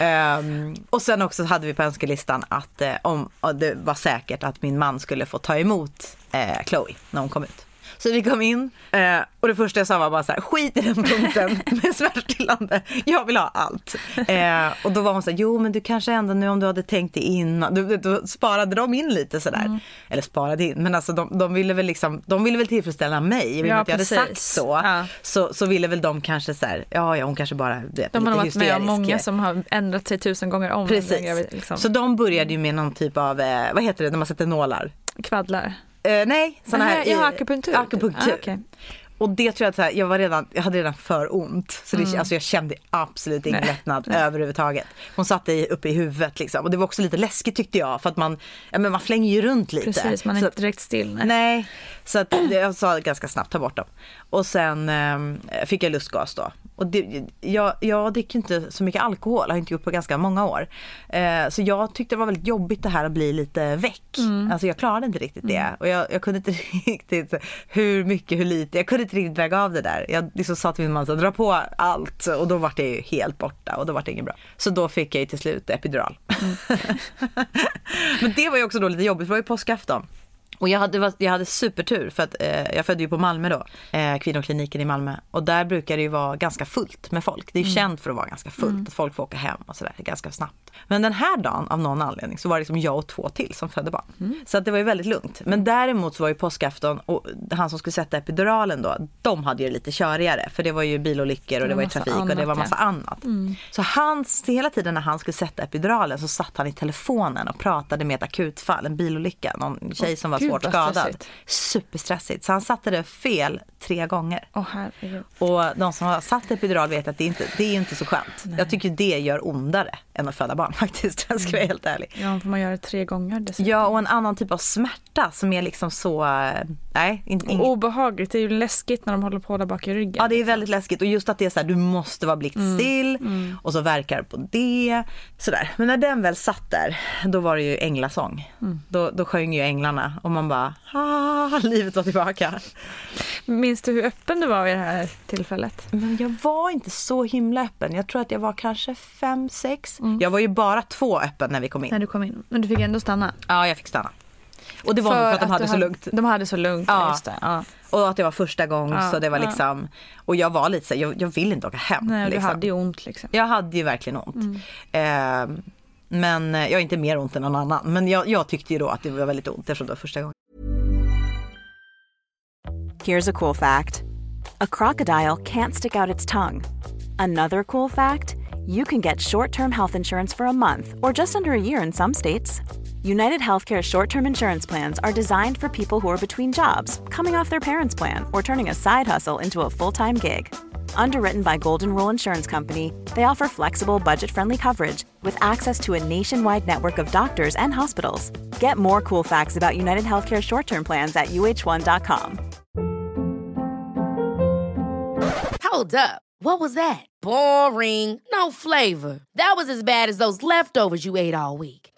Um, och sen också hade vi på önskelistan att eh, om det var säkert att min man skulle få ta emot eh, Chloe när hon kom ut. Så vi kom in eh, och det första jag sa var bara så här, skit i den punkten med smärtstillande. Jag vill ha allt. Eh, och då var hon så här, jo men du kanske ändå nu om du hade tänkt dig innan, då, då sparade de in lite sådär. Mm. Eller sparade in, men alltså de, de ville väl liksom, de ville väl tillfredsställa mig. I och med Ja, att jag hade sagt så, Ja. så, så ville väl de kanske så här, ja ja hon kanske bara vet, De har varit med om många som har ändrat sig tusen gånger om. Precis. Liksom. Så de började ju med någon typ av, eh, vad heter det när man sätter nålar? Kvaddlar. Eh, nej, sådana här. ja, akupunktur. Akupunktur. Ah, okej. Och det tror jag att så här, jag, var redan, jag hade redan för ont. Så det, Mm. alltså jag kände absolut ingen lättnad överhuvudtaget. Hon satte i, uppe i huvudet liksom. Och det var också lite läskigt tyckte jag. För att man, ja, men man flänger ju runt lite. Precis, man är så, inte direkt still. Nej. Nej, så att jag sa ganska snabbt ta bort dem. Och sen eh, fick jag lustgas då. Och det, jag, jag dricker inte så mycket alkohol, har inte gjort på ganska många år. Eh, så jag tyckte det var väldigt jobbigt det här att bli lite väck. Alltså jag klarade inte riktigt det. Och jag, jag kunde inte riktigt, hur mycket, hur lite, jag kunde inte riktigt väga av det där. Jag liksom sa till min man, så, dra på allt. Och då var det ju helt borta och då var det inget bra. Så då fick jag ju till slut epidural. Men det var ju också då lite jobbigt, för det var ju påskafton. Och jag hade, jag hade supertur för att eh, jag födde ju på Malmö då, eh, kvinnokliniken i Malmö. Och där brukar det ju vara ganska fullt med folk. Det är ju känt för att vara ganska fullt, att folk får åka hem och sådär ganska snabbt. Men den här dagen av någon anledning så var det liksom jag och två till som födde barn. Så att det var ju väldigt lugnt. Men däremot så var ju påskafton och han som skulle sätta epiduralen då, de hade ju lite körigare. För det var ju bilolyckor och det var ju trafik och det annat, var ja. massa annat. Så han, hela tiden när han skulle sätta epiduralen så satt han i telefonen och pratade med ett akutfall, en bilolycka, någon tjej som var svårt skadad. stressigt. Superstressigt. Så han satte det fel tre gånger. Åh herregud. Och de som har satt epidural vet att det inte det är inte så skönt. Jag tycker det gör ondare än att föda barn faktiskt. Jag ska vara helt ärlig. Ja, får man göra det tre gånger dessutom. Ja, och en annan typ av smärta som är liksom så, eh, nej, in, Och obehagligt, det är ju läskigt när de håller på där bak i ryggen. Ja det är väldigt läskigt och just att det är så här, du måste vara blickstill och så verkar på det. Sådär. Men när den väl satt där, då var det ju änglasång. Då, då sjöng ju änglarna och man bara, ah, livet var tillbaka. Minns du hur öppen du var vid det här tillfället? Men jag var inte så himla öppen. Jag tror att jag var kanske fem, sex. Jag var ju bara två öppen när vi kom in. När du kom in. Men du fick ändå stanna? Ja, jag fick stanna. Och det var nog för att de hade du så lugnt. De hade så lugnt, Ja. det. Ja. Och att det var första gången Ja, så det var liksom, och jag var lite så jag, jag vill inte åka hem. Nej, du liksom. hade ju ont liksom. Jag hade ju verkligen ont. Eh, men eh, jag har inte mer ont än någon annan. Men jag, jag tyckte ju då att det var väldigt ont eftersom det var första gången. Here's a cool fact a crocodile can't stick out its tongue. Another cool fact you can get short term health insurance for a month or just under a year in some states. United Healthcare short term insurance plans are designed for people who are between jobs, coming off their parents' plan, or turning a side hustle into a full time gig. Underwritten by Golden Rule Insurance Company, they offer flexible, budget friendly coverage with access to a nationwide network of doctors and hospitals. Get more cool facts about United Healthcare short term plans at uh1.com. Hold up. What was that? Boring. No flavor. That was as bad as those leftovers you ate all week.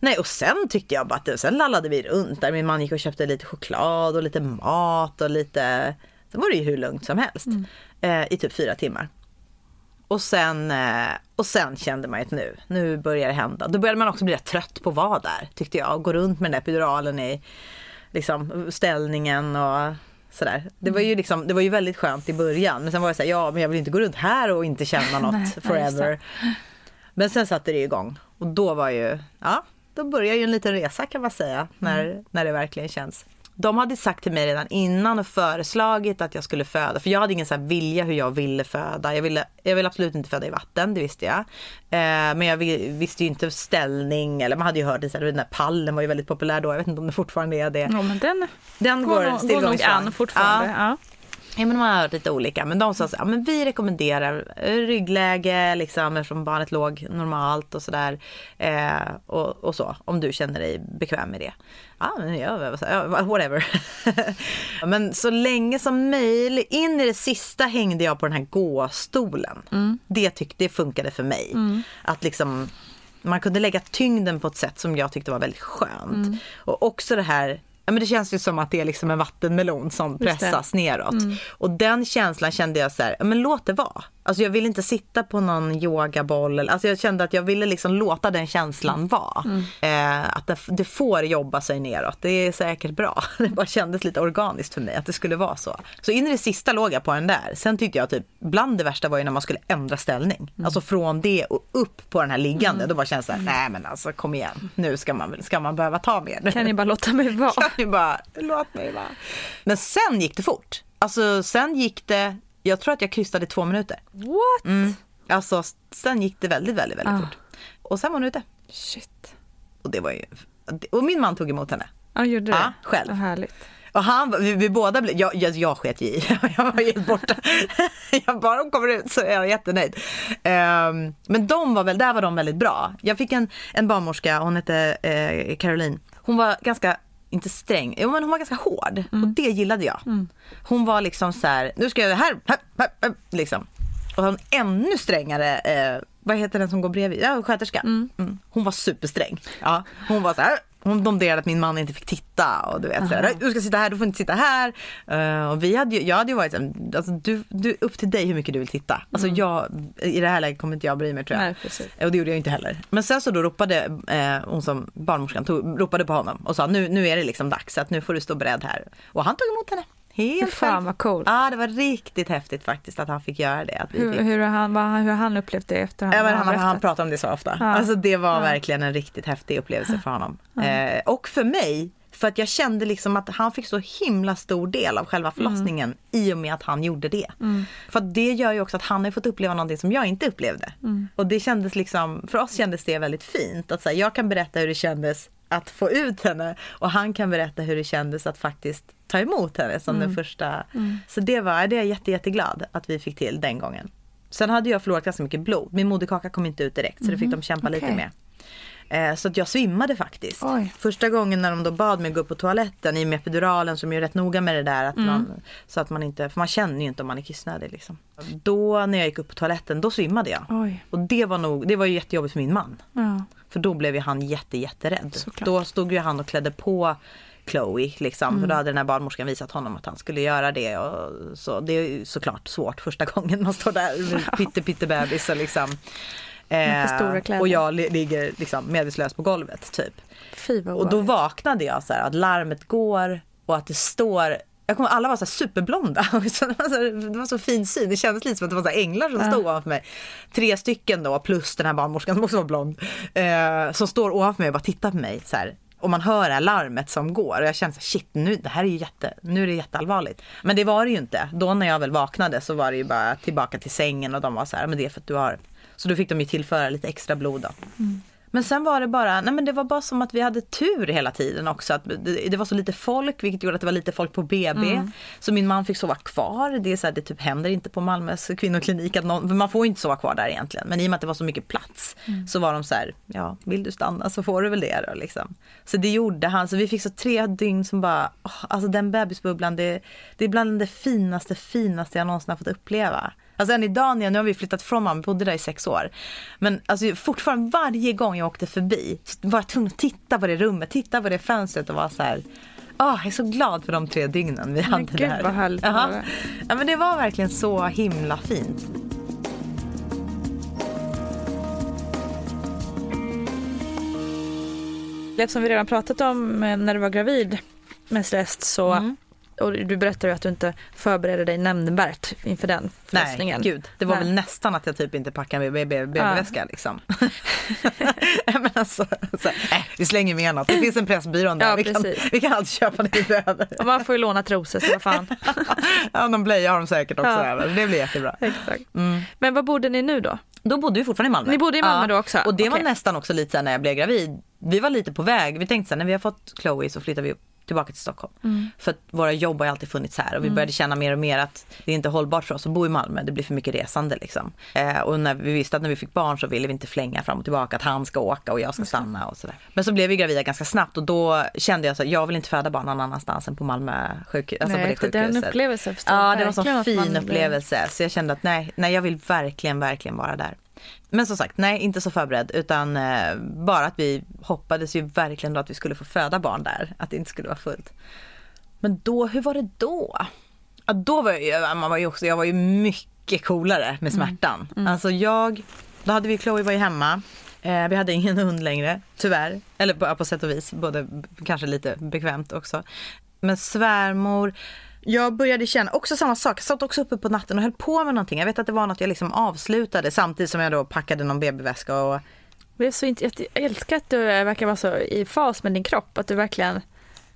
Nej och sen tyckte jag bara att det, sen lallade vi runt där. Min man gick och köpte lite choklad och lite mat och lite, sen var det ju hur lugnt som helst. Eh, I typ fyra timmar. Och sen, eh, och sen kände man ju att nu, nu börjar det hända. Då började man också bli rätt trött på att vara där tyckte jag. Gå runt med den där epiduralen i liksom, ställningen och sådär. Det var ju liksom, det var ju väldigt skönt i början. Men sen var jag såhär, ja men jag vill inte gå runt här och inte känna något Nej, forever. Men sen satte det igång och då var ju, ja, då börjar ju en liten resa kan man säga när, när det verkligen känns. De hade sagt till mig redan innan och föreslagit att jag skulle föda, för jag hade ingen så här vilja hur jag ville föda. Jag ville, jag ville absolut inte föda i vatten, det visste jag. Eh, men jag vi- visste ju inte ställning, eller man hade ju hört det, så här, den där pallen var ju väldigt populär då, jag vet inte om det fortfarande är det. Ja, men den, Den går, går, nog- går nog an fortfarande. Ja. Ja. Ja men man har lite olika men de sa så här, ja, men vi rekommenderar eh, ryggläge liksom eftersom barnet låg normalt och sådär. Eh, och, och så om du känner dig bekväm med det. Ja men jag, whatever. men så länge som möjligt, in i det sista hängde jag på den här gåstolen. Det tyckte det funkade för mig. Att liksom man kunde lägga tyngden på ett sätt som jag tyckte var väldigt skönt. Och också det här Ja, men det känns ju som att det är liksom en vattenmelon som pressas neråt. Och den känslan kände jag så här, ja, men låt det vara. Alltså jag vill inte sitta på någon yogaboll. Alltså jag kände att jag ville liksom låta den känslan vara. Eh, att det, det får jobba sig neråt. Det är säkert bra. Det bara kändes lite organiskt för mig att det skulle vara så. Så in i det sista låg jag på den där. Sen tyckte jag typ, bland det värsta var ju när man skulle ändra ställning. Alltså från det och upp på den här liggande. Då bara känns det här, nej men alltså kom igen. Nu ska man, ska man behöva ta mer. Kan ni bara låta mig vara? Kan ni bara, låt mig vara. Men sen gick det fort. Alltså sen gick det, jag tror att jag krystade två minuter. What? Mm. Alltså sen gick det väldigt, väldigt, väldigt Ah. fort. Och sen var hon ute. Shit. Och det var ju, och min man tog emot henne. Ja, gjorde det? Ja, själv. Vad härligt. Och han, vi, vi båda blev, jag, jag, jag sket i, jag var helt borta. jag bara de kommer ut så är jag jättenöjd. Ehm, men de var väl, där var de väldigt bra. Jag fick en, en barnmorska, hon hette eh, Caroline. Hon var ganska, inte sträng, jo men hon var ganska hård. Och det gillade jag. Hon var liksom så här, nu ska jag här, här, här, här liksom. Och hon ännu strängare, eh, vad heter den som går bredvid? Ja, sköterska. Mm. Hon var supersträng. Ja, hon var så här, hon domderade att min man inte fick titta och du vet så här, du ska sitta här, du får inte sitta här. Eh, och vi hade ju, jag hade ju varit så här, alltså, du, du, upp till dig hur mycket du vill titta. Alltså jag, i det här läget kommer inte jag bry mig tror jag. Nej, precis. Och det gjorde jag inte heller. Men sen så då ropade eh, hon som barnmorskan tog, ropade på honom och sa nu, nu är det liksom dags så att nu får du stå beredd här. Och han tog emot henne. Helt Fan, vad coolt. Ja det var riktigt häftigt faktiskt att han fick göra det. Att vi Hur, fick. hur, har han, vad, hur har han upplevt det? Ja, men Vad har han, han berättat? pratar om det så ofta. Ja. Alltså det var Ja. verkligen en riktigt häftig upplevelse för honom. Eh, och för mig, för att jag kände liksom att han fick så himla stor del av själva förlossningen i och med att han gjorde det. För att det gör ju också att han har fått uppleva någonting som jag inte upplevde. Och det kändes liksom, för oss kändes det väldigt fint. Att så här, jag kan berätta hur det kändes att få ut henne och han kan berätta hur det kändes att faktiskt ta emot henne som den första. Så det var, det är jag jätte, jätteglad att vi fick till den gången. Sen hade jag förlorat ganska mycket blod. Min moderkaka kom inte ut direkt så det fick de kämpa lite okej. med. Eh, Så att jag svimmade faktiskt. Oj. Första gången när de då bad mig gå upp på toaletten i och med epiduralen som är rätt noga med det där. Att man, så att man inte, för man känner ju inte om man är kissnödig. Liksom. Då när jag gick upp på toaletten då svimmade jag. Oj. Och det var, nog, det var ju jättejobbigt för min man. Ja. För då blev ju han jätte, jätterädd. Såklart. Då stod ju han och klädde på Chloe liksom. För då hade den här barnmorskan visat honom att han skulle göra det. Och så, det är ju såklart svårt första gången man står där med pytte pytte bebis och liksom. Kläder. och jag li- ligger liksom medvetslös på golvet typ. Fy Och då vaknade jag så här att larmet går och att det står jag kommer, alla var så superblonda. Det, var så, det var så fin syn. Det kändes lite som att det var så änglar som Ja. stod ovanför mig. Tre stycken då, plus den här barnmorskan som också var blond. Eh, som står ovanför mig och bara tittar på mig. Så här. Och man hör det här larmet som går. Och jag känner så shit, nu, det här är ju jätte, nu är det jätteallvarligt. Men det var det ju inte. Då när jag väl vaknade så var det ju bara tillbaka till sängen och de var så här, men det är för att du har... Så då fick de ju tillföra lite extra blod då. Mm. Men sen var det bara, nej men det var bara som att vi hade tur hela tiden också. Att det, det var så lite folk vilket gjorde att det var lite folk på BB. Mm. Så min man fick sova kvar. Det är så här, det typ händer inte på Malmös kvinnoklinik. Att någon, man får inte sova kvar där egentligen. Men i och med att det var så mycket plats så var de så här, ja vill du stanna så får du väl det då liksom. Så det gjorde han. Så vi fick så tre dygn som bara, åh, alltså den bebisbubblan det, det är bland det finaste, finaste jag någonsin har fått uppleva. Alltså än idag, när jag, nu har vi flyttat från Malmö, bodde där i sex år. Men alltså, fortfarande varje gång jag åkte förbi så var jag tvungen att titta på det rummet, titta på det fönstret och vara så här. Ah, jag är så glad för de tre dygnen vi hade gud, där. vad härligt Jaha. höra. Ja, men det var verkligen så himla fint. Eftersom vi redan pratat om eh, när du var gravid med Celeste så Mm. Och du berättade ju att du inte förberedde dig nämnvärt inför den Nej, förlossningen. gud. Det var Nej. väl nästan att jag typ inte packade BB BB-väska liksom. men alltså, så, äh, vi slänger med något. Det finns en Pressbyrån där. Ja, vi, kan, vi kan alltid köpa det vi behöver. Och man får ju låna trosor så vad fan. ja, någon blöja har de säkert också. Ja. Det blir jättebra. Exakt. Mm. Men var bodde ni nu då? Då bodde vi fortfarande i Malmö. Ni bodde i Malmö då också? Och det var Okej. nästan också lite när jag blev gravid. Vi var lite på väg. Vi tänkte så här, när vi har fått Chloe så flyttar vi tillbaka till Stockholm. Mm. För att våra jobb har ju alltid funnits här och vi Mm. började känna mer och mer att det är inte hållbart för oss att bo i Malmö. Det blir för mycket resande liksom. Eh, och när vi visste att när vi fick barn så ville vi inte flänga fram och tillbaka att han ska åka och jag ska stanna och sådär. Men så blev vi gravida ganska snabbt och då kände jag så att jag vill inte föda barn någon annanstans än på Malmö sjukhus. Alltså Nej, på det efter den sjukhuset. upplevelsen förstår Ja, det var en sån fin upplevelse. Så jag kände att nej, nej, jag vill verkligen, verkligen vara där. Men som sagt, nej, inte så förberedd, utan eh, bara att vi hoppades ju verkligen då att vi skulle få föda barn där, att det inte skulle vara fullt. Men då, hur var det då? Ja, då var jag, man var ju också, jag var ju mycket coolare med smärtan. Alltså jag, då hade vi, Chloe var ju hemma. Eh, vi hade ingen hund längre, tyvärr. Eller på, på sätt och vis, både kanske lite bekvämt också. Men svärmor, jag började känna också samma sak. Jag satt också uppe på natten och höll på med någonting. Jag vet att det var något jag liksom avslutade samtidigt som jag då packade någon BB-väska och så jag älskar att du verkar vara så i fas med din kropp. Att du verkligen,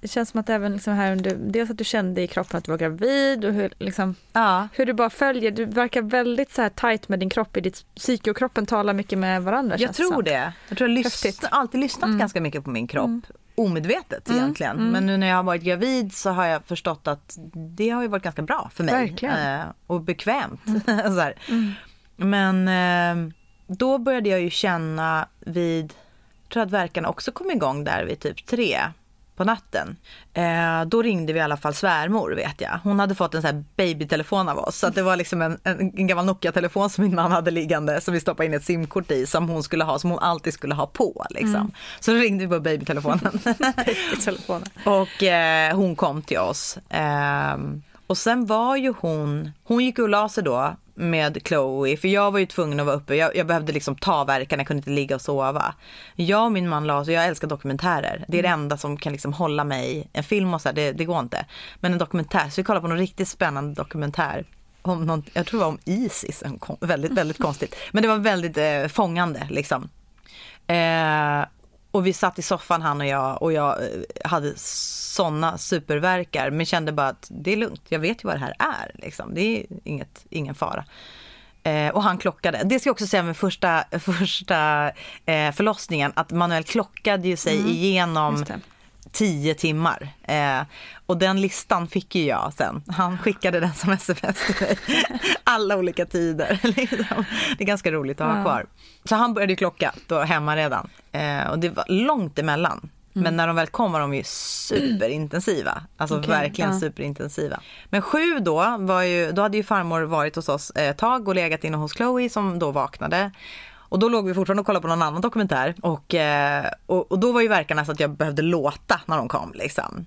det känns som att även liksom här under, dels att du kände i kroppen att du var gravid och hur, liksom, ja. hur du bara följer. Du verkar väldigt så här tight med din kropp i ditt psyke och kroppen talar mycket med varandra. Jag tror det. Jag tror jag lyssn- alltid lyssnat Mm. ganska mycket på min kropp. Omedvetet Mm, egentligen. mm. Men nu när jag har varit gravid så har jag förstått att det har ju varit ganska bra för mig. Verkligen. Mm. Eh, och bekvämt. så här. Men eh, då började jag ju känna vid, jag tror att verkarna också kom igång där vid typ tre på natten. Eh, då ringde vi i alla fall svärmor vet jag. Hon hade fått en sån här babytelefon av oss. Så att det var liksom en, en, en gammal Nokia-telefon som min man hade liggande som vi stoppade in ett simkort i som hon skulle ha, som hon alltid skulle ha på. Liksom. Mm. Så då ringde vi på babytelefonen. Telefonen. Och eh, hon kom till oss. Ehm, och sen var ju hon, hon gick och la sig då med Chloe, för jag var ju tvungen att vara uppe. Jag, jag behövde liksom ta verkan, jag kunde inte ligga och sova. Jag och min man la oss, jag älskar dokumentärer. Det är det enda som kan liksom hålla mig, en film och så här, det, det går inte. Men en dokumentär, så vi kollade på någon riktigt spännande dokumentär. Om någon, jag tror det var om Isis, väldigt, väldigt konstigt. Men det var väldigt eh, fångande liksom. Eh, och vi satt i soffan han och jag och jag eh, hade såna superverkar men kände bara att det är lugnt, jag vet ju vad det här är. Liksom. Det är inget, ingen fara. Eh, och han klockade. Det ska jag också säga med första, första eh, förlossningen att Manuel klockade ju sig Mm, igenom. Tio timmar. Eh, och den listan fick ju jag sen. Han skickade den som sms till mig. Alla olika tider. liksom. Det är ganska roligt att ha kvar. Så han började klocka då hemma redan. Eh, och det var långt emellan. Men när de väl kom var de ju superintensiva. Alltså Okej, verkligen ja. superintensiva. Men sju då, var ju, då hade ju farmor varit hos oss ett tag och legat inne hos Chloe som då vaknade. Och då låg vi fortfarande och kollade på någon annan dokumentär. Och, eh, och, och då var ju verkarna så att jag behövde låta när de kom. Liksom.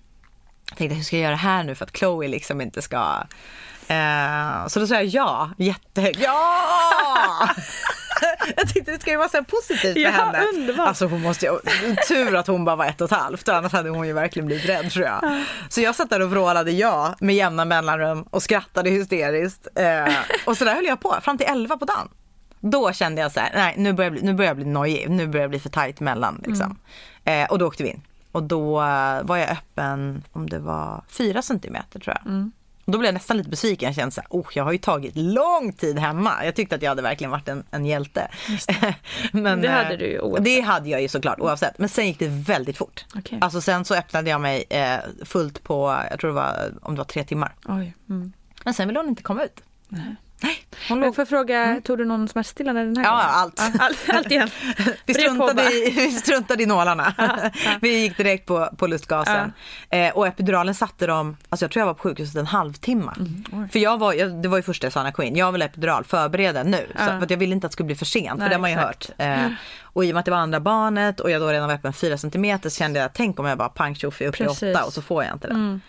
Jag tänkte hur ska jag göra här nu för att Chloe liksom inte ska... Eh, så då sa jag ja, jättehögt. Ja! jag tyckte det ska ju vara så positivt för Ja, henne. Alltså hon måste ju, tur att hon bara var ett och ett halvt, annars hade hon ju verkligen blivit rädd tror jag. Så jag satt där och vrålade ja med jämna mellanrum och skrattade hysteriskt. Eh, och så där höll jag på fram till 11 på dagen. Då kände jag så här, nej nu börjar jag bli, nu börjar jag bli nojig, nu börjar jag bli för tajt mellan liksom. Eh, och då åkte vi in. Och då eh, var jag öppen, om det var fyra centimeter tror jag. Och då blev jag nästan lite besviken. Jag kände så här, oh, jag har ju tagit lång tid hemma. Jag tyckte att jag hade verkligen varit en, en hjälte. Men, Det hade eh, du ju oavsett. Det hade jag ju såklart oavsett. Men sen gick det väldigt fort. Okej. Alltså sen så öppnade jag mig eh, fullt på, jag tror det var, om det var tre timmar. Mm. Men sen ville hon inte komma ut. Nej. Hon låg får jag fråga, tog du någon smärtstillande den här Ja, gången? allt. Ja, allt, allt igen. Vi struntade, i, vi struntade i nålarna. Vi gick direkt på, på lustgasen. Eh, och epiduralen satte de, alltså jag tror jag var på sjukhuset en halvtimme. Mm, för jag var, jag, det var ju första jag sa när Queen, jag vill ha epidural, förbered den nu. Så, för att jag ville inte att det skulle bli för sent, för Nej, det har man ju exakt. hört. Eh, och i och med att det var andra barnet och jag då redan var öppen 4 cm så kände jag, tänk om jag bara pang tjoff upp i Precis. åtta och så får jag inte det. Mm.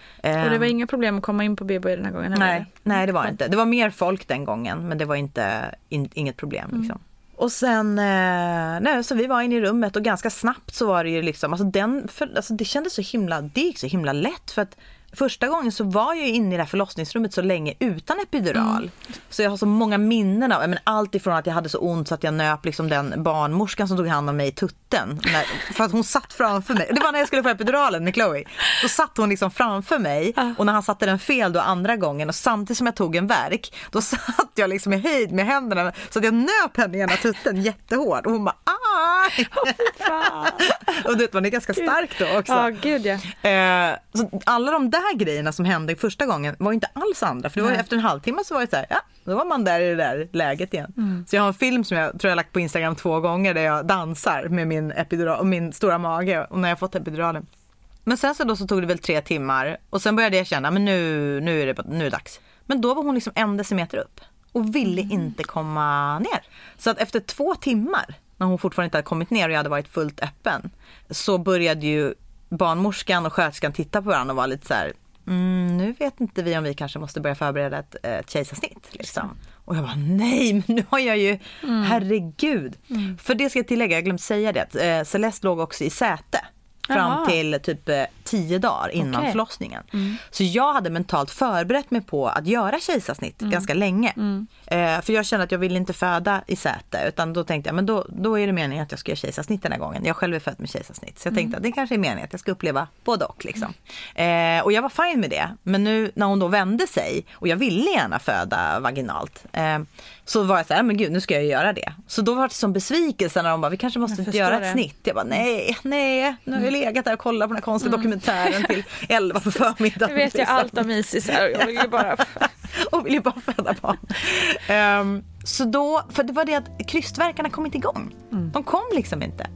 Och det var inga problem att komma in på BB den här gången? eller? Nej, nej det var det inte. Det var mer folk den gången men det var inte, in, inget problem. Mm. Liksom. Och sen, eh, nej, så vi var inne i rummet och ganska snabbt så var det ju liksom, alltså den, för, alltså det kändes så himla, det gick så himla lätt för att Första gången så var jag inne i det här förlossningsrummet så länge utan epidural. Mm. Så jag har så många minnen av, men allt ifrån att jag hade så ont så att jag nöp liksom den barnmorskan som tog hand om mig i tutten. När, för att hon satt framför mig. Det var när jag skulle få epiduralen med Chloe. Då satt hon liksom framför mig och när han satte den fel då andra gången och samtidigt som jag tog en verk då satt jag liksom i höjd med händerna så att jag nöp henne i ena tutten jättehårt och hon bara aj! och du vet man är ganska stark då också. Ja, gud ja. Eh, så alla de där grejerna som hände första gången var inte alls andra. För det var Nej. efter en halvtimme så var det så här, ja, då var man där i det där läget igen. Mm. Så jag har en film som jag tror jag lagt på Instagram två gånger där jag dansar med min, epidural, och min stora mage och när jag fått epiduralen. Men sen så då så tog det väl tre timmar och sen började jag känna, men nu, nu, är, det, nu är det dags. Men då var hon liksom en decimeter upp och ville inte komma ner. Så att efter två timmar, när hon fortfarande inte hade kommit ner och jag hade varit fullt öppen, så började ju barnmorskan och sköterskan titta på varandra och var lite så här, mm, nu vet inte vi om vi kanske måste börja förbereda ett, ett kejsarsnitt. Liksom. Och jag bara, nej men nu har jag ju, herregud. För det ska jag tillägga, jag glömde säga det, att eh, Celeste låg också i säte. Fram Jaha. till typ eh, tio dagar innan Okej. förlossningen. Så jag hade mentalt förberett mig på att göra kejsarsnitt ganska länge. Eh, för jag kände att jag ville inte föda i säte utan då tänkte jag men då, då är det meningen att jag ska göra kejsarsnitt den här gången. Jag själv är född med kejsarsnitt så jag tänkte att det kanske är meningen att jag ska uppleva både och. Liksom. Eh, och jag var fine med det. Men nu när hon då vände sig och jag ville gärna föda vaginalt. Eh, så var jag så här, men gud nu ska jag göra det. Så då var det som besvikelse när de bara, vi kanske måste göra ett det. snitt. Jag bara nej, nej, nu har jag legat där och kollat på den här konstiga dokumentären till 11 på förmiddagen. Nu vet jag liksom. allt om Isis här och jag vill ju bara... och vill ju bara föda barn. Ehm, så då, för det var det att krystverkarna kom inte igång. De kom liksom inte.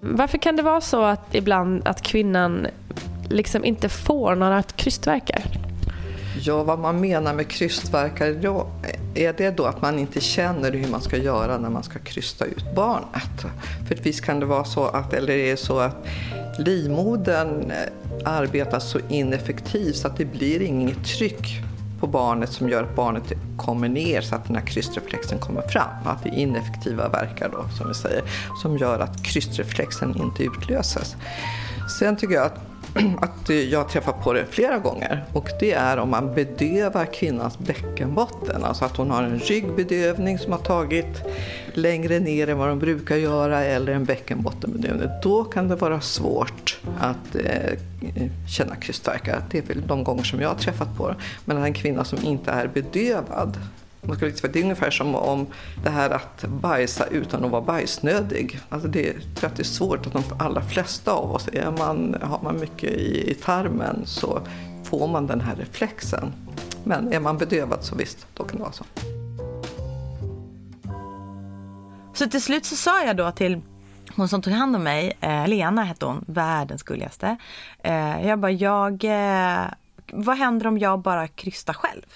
Varför kan det vara så att ibland att kvinnan liksom inte får några krystvärkar? Ja, vad man menar med krystverkare då, är det då att man inte känner hur man ska göra när man ska krysta ut barnet? För visst kan det vara så att, eller är det så att livmodern eh, arbetar så ineffektivt så att det blir inget tryck på barnet som gör att barnet kommer ner så att den här krystreflexen kommer fram. Att det är ineffektiva verkar då, som vi säger, som gör att krystreflexen inte utlöses. Sen tycker jag att att jag träffar på det flera gånger och det är om man bedövar kvinnans bäckenbotten. Alltså att hon har en ryggbedövning som har tagit längre ner än vad de brukar göra eller en bäckenbottenbedövning. Då kan det vara svårt att eh, känna krystvärkar. Det är väl de gånger som jag har träffat på det. Men en kvinna som inte är bedövad man ska liksom, det är ungefär som om det här att bajsa utan att vara bajsnödig. Alltså det, jag tror att det är svårt att de allra flesta av oss, är man, har man mycket i, i tarmen så får man den här reflexen. Men är man bedövad så visst, då kan det vara så. Så till slut så sa jag då till hon som tog hand om mig, eh, Lena hette hon, världens gulligaste. Eh, jag bara, jag, eh, vad händer om jag bara krystar själv?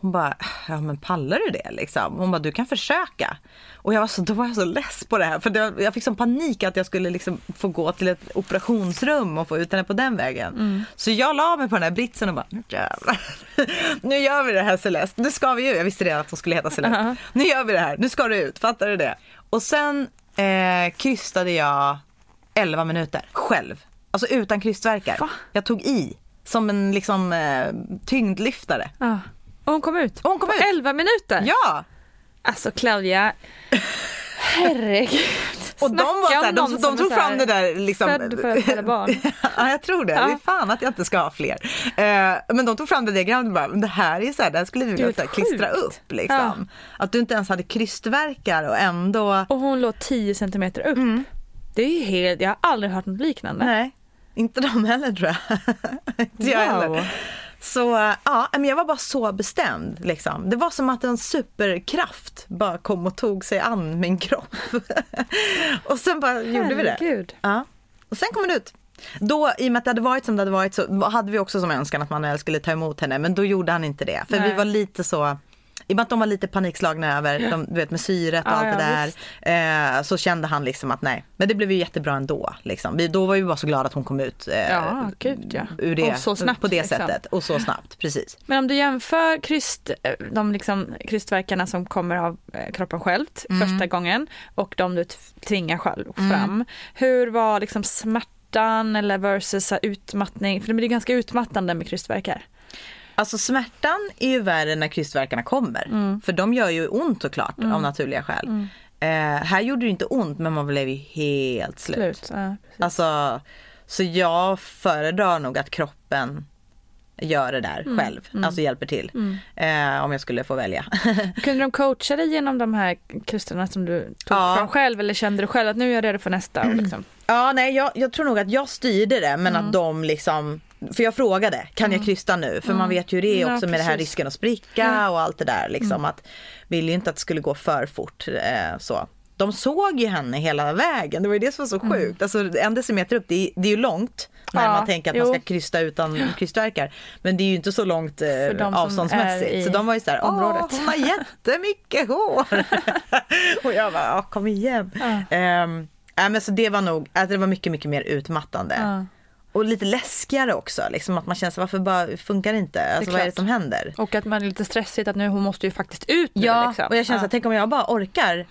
Hon bara, ja men pallar du det liksom? Hon bara, du kan försöka. Och jag var så, då var jag så less på det här. För det, jag fick sån panik att jag skulle liksom få gå till ett operationsrum och få ut henne på den vägen. Mm. Så jag la mig på den här britsen och bara, nu jävlar. Nu gör vi det här Celeste. Nu ska vi ju. Jag visste redan att hon skulle heta Celeste. Ja. Nu gör vi det här. Nu ska du ut. Fattar du det? Och sen eh, krystade jag 11 minuter själv. Alltså utan krystvärkar. Jag tog i som en liksom eh, tyngdlyftare. Ja. Och hon kom ut? hon kom på ut. 11 minuter? Ja! Alltså Claudia, herregud. Och de, var Snacka så här, om de, de som tog fram det där liksom. Född för att föda barn. ja jag tror det. Ja. Det är fan att jag inte ska ha fler. Eh, men de tog fram det diagrammet och bara, det här är så här, det här skulle vi vilja klistra upp liksom. Att du inte ens hade krystverkar och ändå. Och hon låg 10 centimeter upp. Det är helt, jag har aldrig hört något liknande. Nej, inte de heller tror jag. inte jag Wow. heller. Så eh, ja, men jag var bara så bestämd. Liksom. Det var som att en superkraft bara kom och tog sig an min kropp. och sen bara gjorde vi det. Herregud. Ja. Och sen kom hon ut. Då, i och med att det hade varit som det hade varit så hade vi också som önskan att Manuel skulle ta emot henne. Men då gjorde han inte det. För Nej. vi var lite så i och med att de var lite panikslagna över, de, du vet med syret och Ja, allt det där. Eh, så kände han liksom att nej, men det blev ju jättebra ändå. Liksom. Vi, då var vi bara så glada att hon kom ut eh, Ja, gud ja. ur det, Och så snabbt, på det liksom. sättet. Och så snabbt, precis. Men om du jämför kryst, eh, de liksom krystverkarna som kommer av eh, kroppen självt Mm. första gången och de du tvingar själv Mm. fram. Hur var liksom smärtan eller versus utmattning? För det blir ganska utmattande med krystverkar. Alltså smärtan är ju värre när krystvärkarna kommer. Mm. För de gör ju ont såklart av naturliga skäl. Eh, här gjorde det inte ont men man blev ju helt slut. Slut. Ja. Alltså, så jag föredrar nog att kroppen gör det där Mm, själv. Alltså hjälper till. Eh, om jag skulle få välja. Kunde de coacha dig genom de här krysterna som du tog Ja. fram själv eller kände du själv att nu är jag redo för nästa? Liksom. Ja, nej, jag, jag tror nog att jag styrde det men Mm. att de liksom för jag frågade, kan jag krysta nu? För man vet ju hur det är Mm. Ja, också med det här risken att spricka och allt det där. Liksom, att ville ju inte att det skulle gå för fort. Eh, så. De såg ju henne hela vägen, det var ju det som var så sjukt. Alltså, en decimeter upp, det är, det är ju långt när Mm. Ja, man tänker att man ska jo. krysta utan krystverkar. Men det är ju inte så långt eh, avståndsmässigt. Så de var ju så här, området." åh hon har jättemycket hår. och jag bara, "Ja, kom igen. Ehm, nej, men så det var nog, alltså det var mycket, mycket mer utmattande. Ja. Och lite läskigare också, liksom att man känner sig, varför bara funkar det inte? Alltså vad är det som händer? Och att man är lite stressigt att nu hon måste ju faktiskt ut nu. Ja, liksom. och jag känner så Ja. att tänk om jag bara orkar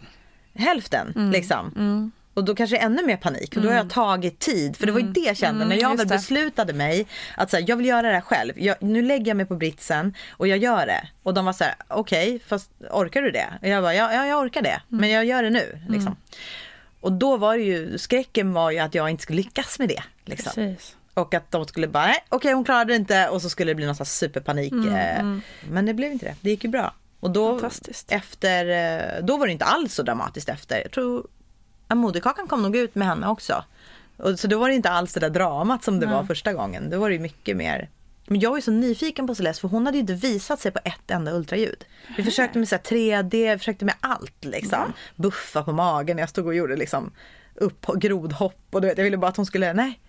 hälften liksom. Och då kanske det är ännu mer panik för då har jag tagit tid. För det var ju det jag kände när jag väl det. beslutade mig att så här, jag vill göra det här själv. Jag, nu lägger jag mig på britsen och jag gör det. Och de var så här, okej fast orkar du det? Och jag bara, ja, ja jag orkar det. Men jag gör det nu. Liksom. Och då var det ju, skräcken var ju att jag inte skulle lyckas med det. Liksom. Precis. Och att de skulle bara, nej okej hon klarade det inte och så skulle det bli någon slags superpanik. eh, Men det blev inte det, det gick ju bra. Och då, efter, eh, då var det inte alls så dramatiskt efter. Jag tror, ja, moderkakan kom nog ut med henne också. Och, så då var det inte alls det där dramat som det var första gången. Då var det ju mycket mer men jag var ju så nyfiken på Celeste för hon hade ju inte visat sig på ett enda ultraljud. Vi försökte med så här 3D, vi försökte med allt liksom. Buffa på magen, jag stod och gjorde liksom upp grodhopp och du vet, jag ville bara att hon skulle, nej.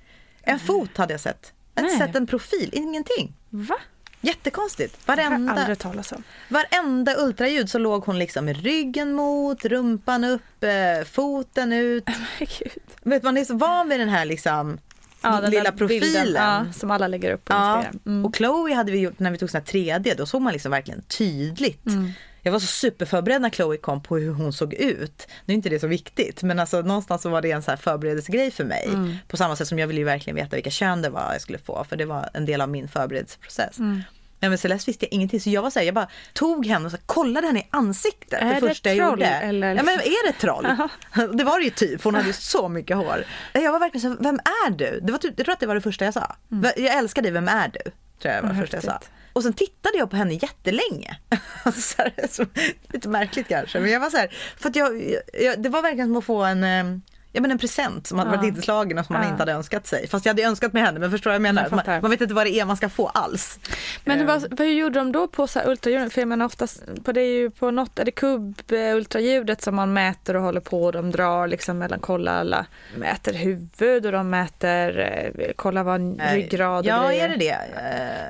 En fot hade jag sett. Jag hade sett en profil, ingenting. Va? Jättekonstigt. Har jag Varenda, aldrig talas om. varenda ultraljud så låg hon liksom med ryggen mot, rumpan upp, eh, foten ut. Herregud. Vet man är så van vid den här liksom Ja, den lilla profilen. ja, som alla lägger upp på Ja, Instagram. Mm. och Chloe hade vi gjort när vi tog sån här 3D, då såg man liksom verkligen tydligt. Mm. Jag var så superförberedd när Chloe kom på hur hon såg ut. Nu är inte det så viktigt, men alltså någonstans så var det en så här förberedelsegrej för mig. Mm. På samma sätt som jag ville ju verkligen veta vilka kön det var jag skulle få, för det var en del av min förberedelseprocess. Mm. Ja, men Celeste visste jag ingenting, så jag var så här, jag bara tog henne och så här, kollade henne i ansiktet Är det det första jag troll, gjorde. eller Ja men är det troll? det var det ju typ, hon hade ju så mycket hår. Jag var verkligen så vem är du? Det var typ, jag tror att det var det första jag sa. Jag älskar dig, vem är du? Tror jag var det första jag sa. Och sen tittade jag på henne jättelänge. Alltså, så här, så, lite märkligt kanske, men jag var så här, för att jag, jag, det var verkligen som att få en, eh, ja, men en present som hade Ja. varit inslagen och som man Ja. inte hade önskat sig. Fast jag hade önskat med henne men förstår vad jag menar? Jag man, man vet inte vad det är man ska få alls. Men Eh, vad, vad gjorde de då på så här ultraljud? För jag menar oftast, på det är ju på något, är det kubb eh, som man mäter och håller på och de drar liksom mellan, kolla alla, mäter huvud och de mäter, eh, kolla vad ryggrad och Ja, grejer. är det det?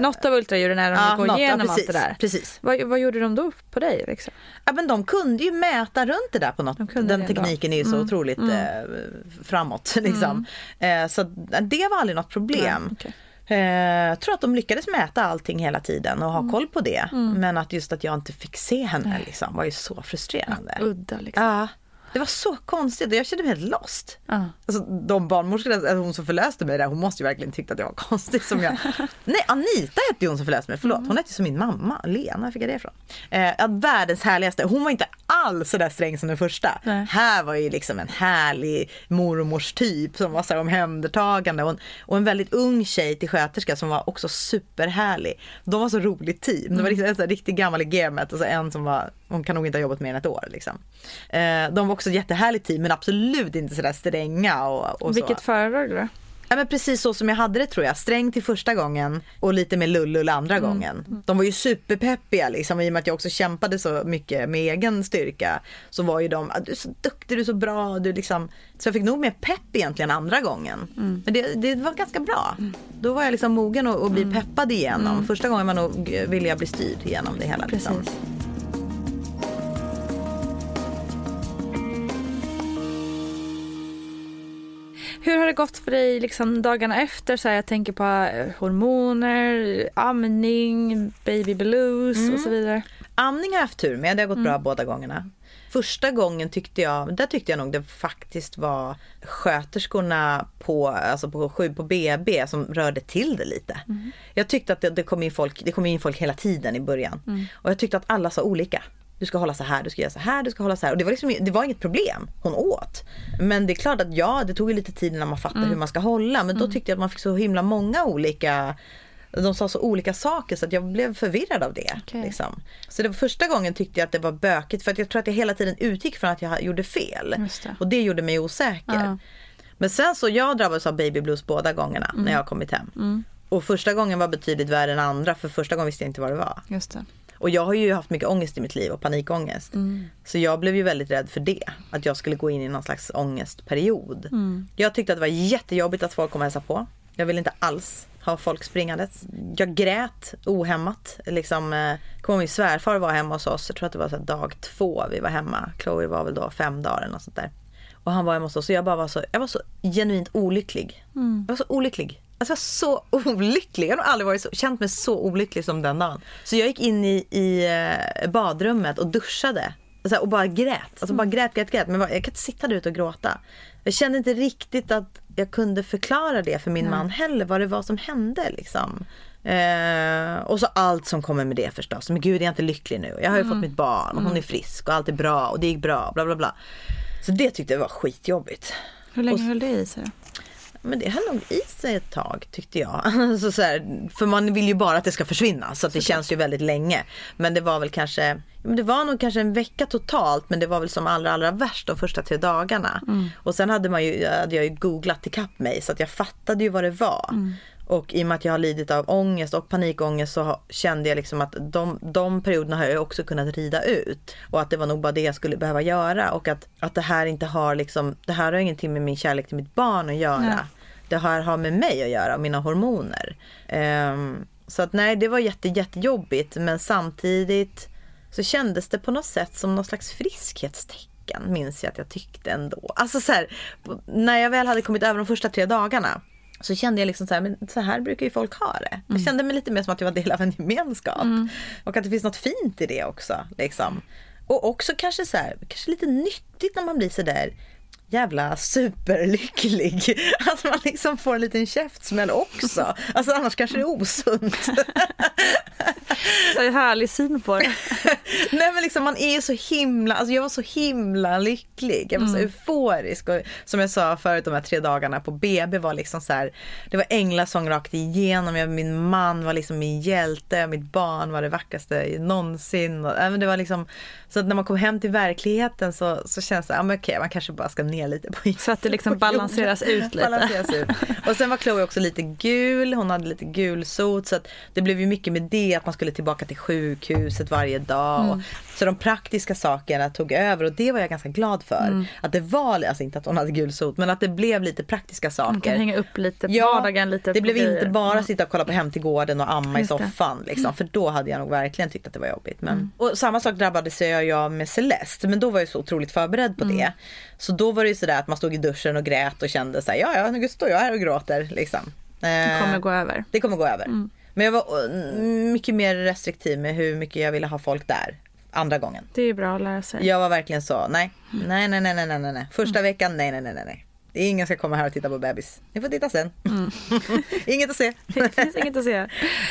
Något av ultraljuden är de Ja, ja, går något, ja, igenom allt precis, det där. precis. Vad, vad gjorde de då på dig? Liksom? Ja, men de kunde ju mäta runt det där på något. kunde Den det ändå. tekniken är ju så Mm. otroligt Mm. Eh, framåt. Liksom. Eh, så det var aldrig något problem. Ja, okej. Eh, jag tror att de lyckades mäta allting hela tiden och ha Mm. koll på det. Men att just att jag inte fick se henne liksom, var ju så frustrerande. Udda liksom. Ja, det var så konstigt och jag kände mig helt lost. Ja. Alltså, de barnmorskorna, alltså, hon som förlöste mig där, hon måste ju verkligen tyckt att jag var konstig som jag. Nej, Anita hette ju hon som förlöste mig, förlåt. Hon hette ju som min mamma. Lena, fick jag det ifrån? Eh, världens härligaste. Hon var inte alls så där sträng som den första. Nej. Här var ju liksom en härlig mormors typ som var så här omhändertagande och en, och en väldigt ung tjej till sköterska som var också superhärlig. De var så roligt team. Det var liksom en så här riktigt gammal i gamet och så en som var, hon kan nog inte ha jobbat mer än ett år liksom. Eh, de var också jättehärligt team men absolut inte så där stränga och, och Vilket så. föredrar du då? Ja, men precis så som jag hade det tror jag. Sträng till första gången och lite mer lullull andra Mm. gången. De var ju superpeppiga liksom. I och med att jag också kämpade så mycket med egen styrka. Så var ju de, "Ah, du är så duktig, du är så bra. Du liksom... Så jag fick nog mer pepp egentligen andra gången. Mm. Men det, det var ganska bra. Då var jag liksom mogen att, att bli Mm. peppad igenom. Första gången var nog, ville jag bli styrd igenom det hela. Liksom. Hur har det gått för dig liksom dagarna efter? Så här, jag tänker på eh, hormoner, amning, baby blues Mm. och så vidare. Amning har jag haft tur med, det har gått Mm. bra båda gångerna. Första gången tyckte jag, där tyckte jag nog det faktiskt var sköterskorna på, alltså på sju på BB som rörde till det lite. Mm. Jag tyckte att det, det, kom in folk, det kom in folk hela tiden i början. Mm. Och jag tyckte att alla sa olika. Du ska hålla så här, du ska göra så här, du ska hålla så här. Och det var, liksom, det var inget problem. Hon åt. Men det är klart att ja, det tog ju lite tid innan man fattade Mm. hur man ska hålla. Men då tyckte jag att man fick så himla många olika de sa så olika saker så att jag blev förvirrad av det. Okej. Liksom. Så det var första gången tyckte jag att det var bökigt för att jag tror att jag hela tiden utgick från att jag gjorde fel. Det. Och det gjorde mig osäker. Ja. Men sen så jag drabbades av baby blues båda gångerna Mm. när jag kommit hem. Och första gången var betydligt värre än andra för första gången visste jag inte vad det var. Just det. Och jag har ju haft mycket ångest i mitt liv och panikångest. Så jag blev ju väldigt rädd för det. Att jag skulle gå in i någon slags ångestperiod. Jag tyckte att det var jättejobbigt att folk kom och hälsade på. Jag ville inte alls ha folk springandes. Jag grät ohämmat. Liksom, eh, kom ihåg min svärfar var hemma hos oss. Jag tror att det var så dag två vi var hemma. Chloe var väl då fem dagar eller något sånt där. Och han var hemma hos oss och jag bara var så, jag var så genuint olycklig. Jag var så olycklig. Alltså jag var så olycklig. Jag har aldrig varit så, känt mig så olycklig som den dagen. Så jag gick in i, i eh, badrummet och duschade. Så här, och bara grät. Alltså bara grät, grät, grät. Men jag kan inte sitta där ute och gråta. Jag kände inte riktigt att jag kunde förklara det för min man heller. Vad det var som hände liksom. Eh, och så allt som kommer med det förstås. Men gud, är jag inte lycklig nu? Jag har ju fått mitt barn och hon är frisk och allt är bra och det gick bra. Bla bla bla. Så det tyckte jag var skitjobbigt. Hur länge Och- höll det i sig? Men det höll nog i sig ett tag tyckte jag. Alltså så här, för man vill ju bara att det ska försvinna så att det känns ju väldigt länge. Men det var väl kanske, det var nog kanske en vecka totalt men det var väl som allra allra värst de första tre dagarna. Och sen hade, man ju, hade jag ju googlat ikapp mig så att jag fattade ju vad det var. Och i och med att jag har lidit av ångest och panikångest så kände jag liksom att de, de perioderna har jag också kunnat rida ut. Och att det var nog bara det jag skulle behöva göra. Och att, att det här inte har liksom, det här har ingenting med min kärlek till mitt barn att göra. Nej. Det här har med mig att göra och mina hormoner. Ehm, så att nej, det var jätte, jättejobbigt. Men samtidigt så kändes det på något sätt som någon slags friskhetstecken. Minns jag att jag tyckte ändå. Alltså så här, när jag väl hade kommit över de första tre dagarna. Så kände jag liksom så här, men så här brukar ju folk ha det. Jag kände mig lite mer som att jag var del av en gemenskap. Och att det finns något fint i det också. Liksom. Och också kanske så här, kanske lite nyttigt när man blir så där jävla superlycklig. Att man liksom får en liten käftsmäll också. Alltså annars kanske det är osunt. Så härlig syn på det. Nej men liksom man är ju så himla, alltså jag var så himla lycklig. Jag var så euforisk och som jag sa förut de här tre dagarna på BB var liksom så här, det var änglasång rakt igenom. Jag, min man var liksom min hjälte, mitt barn var det vackraste någonsin. Och, det var liksom, så att när man kom hem till verkligheten så, så känns det, ja men okej man kanske bara ska ner lite på Så att det liksom balanseras ut lite. Balanseras ut. Och sen var Chloe också lite gul, hon hade lite gul sot så att det blev ju mycket med det att man skulle tillbaka till sjukhuset varje dag. Mm. Och, så de praktiska sakerna tog över och det var jag ganska glad för. Mm. Att det var, alltså inte att hon hade gul sot, men att det blev lite praktiska saker. Man kan hänga upp lite på Ja, vardagen. Lite det blev inte bara Mm. sitta och kolla på Hem till gården och amma Just i. Mm. soffan. Liksom, för då hade jag nog verkligen tyckt att det var jobbigt. Men, Och samma sak drabbade sig jag med Celeste. Men då var jag så otroligt förberedd på Mm. det. Så då var det ju sådär att man stod i duschen och grät och kände såhär, ja ja nu står jag här och gråter. Liksom. Det kommer gå över. Det kommer gå över. Mm. Men jag var eh, mycket mer restriktiv med hur mycket jag ville ha folk där. Andra gången. Det är bra att lära sig. Jag var verkligen så, nej, nej, nej, nej, nej, nej, nej. Mm. Första veckan, nej, nej, nej, nej, nej. Ingen ska komma här och titta på bebis. Ni får titta sen. Inget att se. Mm. Det finns inget att se.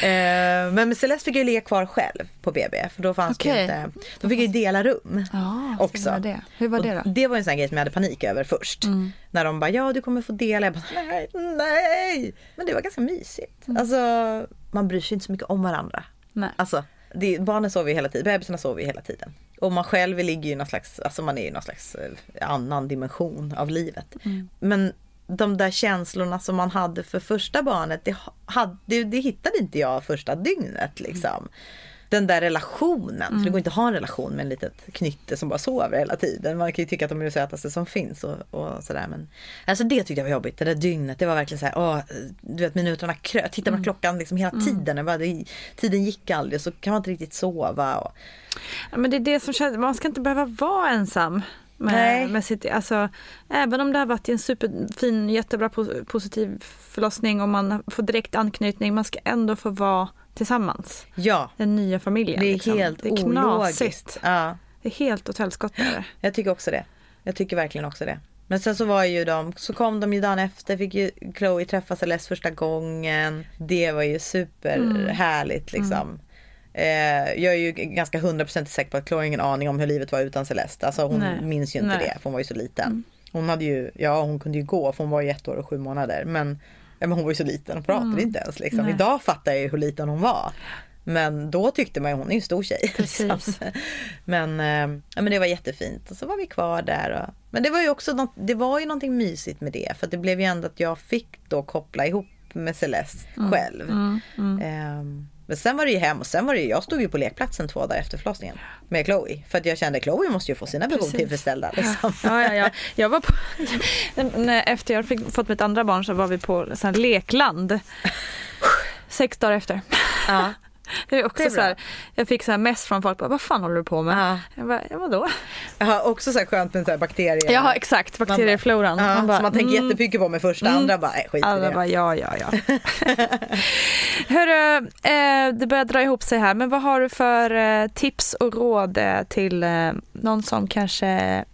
Eh, Men Celeste fick ju ligga kvar själv på BB. För då fanns det Okej. inte, då fick jag ju dela rum Ja, också. det. Hur var Och det då? Mm. Det var en sån här grej som jag hade panik över först. När de bara, ja du kommer få dela. Jag bara, nej, nej. Men det var ganska mysigt. Mm. Alltså, man bryr sig inte så mycket om varandra. Nej. Alltså, det, barnen sover ju hela tiden, bebisarna sover ju hela tiden. Och man själv ligger ju i någon slags, alltså man är i någon slags eh, annan dimension av livet. Mm. Men de där känslorna som man hade för första barnet, det, hade, det, det hittade inte jag första dygnet liksom. Den där relationen, för det går inte att ha en relation med en litet knytte som bara sover hela tiden. Man kan ju tycka att de är det sötaste som finns och, och sådär. Men alltså det tyckte jag var jobbigt, det där dygnet. Det var verkligen så här, åh, du vet minuterna kröp. Tittar man på klockan liksom hela tiden. Jag Bara, det, tiden gick aldrig så kan man inte riktigt sova. Och, Ja, men det är det som känns, man ska inte behöva vara ensam. Med, Nej. med sitt, alltså, även om det har varit en superfin, jättebra po- positiv förlossning och man får direkt anknytning, man ska ändå få vara tillsammans. ja, Den nya familjen. det är liksom. helt det är knasigt. Ja. Det är helt åt helskotta. Jag tycker också det. Jag tycker verkligen också det. Men sen så var ju de, så kom de ju dagen efter, fick ju Chloe träffa Celeste första gången. Det var ju superhärligt liksom. Eh, jag är ju ganska hundraprocentigt säker på att Chloe har ingen aning om hur livet var utan Celeste. Alltså hon Nej. minns ju inte Nej. det, för hon var ju så liten. Hon hade ju, ja hon kunde ju gå för hon var ju ett år och sju månader. Men, ja, men hon var ju så liten och pratade inte ens liksom. Nej. Idag fattar jag ju hur liten hon var. Men då tyckte man ju hon är ju en stor tjej. Liksom. Precis. Men, eh, ja, men det var jättefint och så var vi kvar där. Och, men det var ju också något, det var ju någonting mysigt med det. För det blev ju ändå att jag fick då koppla ihop med Celeste själv. Ehm, men sen var det ju hem och sen var det ju, jag stod ju på lekplatsen två dagar efter förlossningen med Chloe. För att jag kände Chloe måste ju få sina behov Precis. tillfredsställda. Liksom. Ja, ja, ja. Jag var på, när, efter jag fick, fått mitt andra barn så var vi på sån lekland. Sex dagar efter. Ja. Det är också Det är så här, jag fick så här mess från folk. Bara, Vad fan håller du på med? Ja. Jag bara, ja, vadå? Jag har också så här skönt med så här bakterier. Ja exakt, bakteriefloran. Ja, Man bara, som man tänker mm. jättemycket på med första, andra bara, skit i det. bara ja, ja, ja. Hörru, eh, det börjar dra ihop sig här. Men vad har du för eh, tips och råd eh, till eh, någon som kanske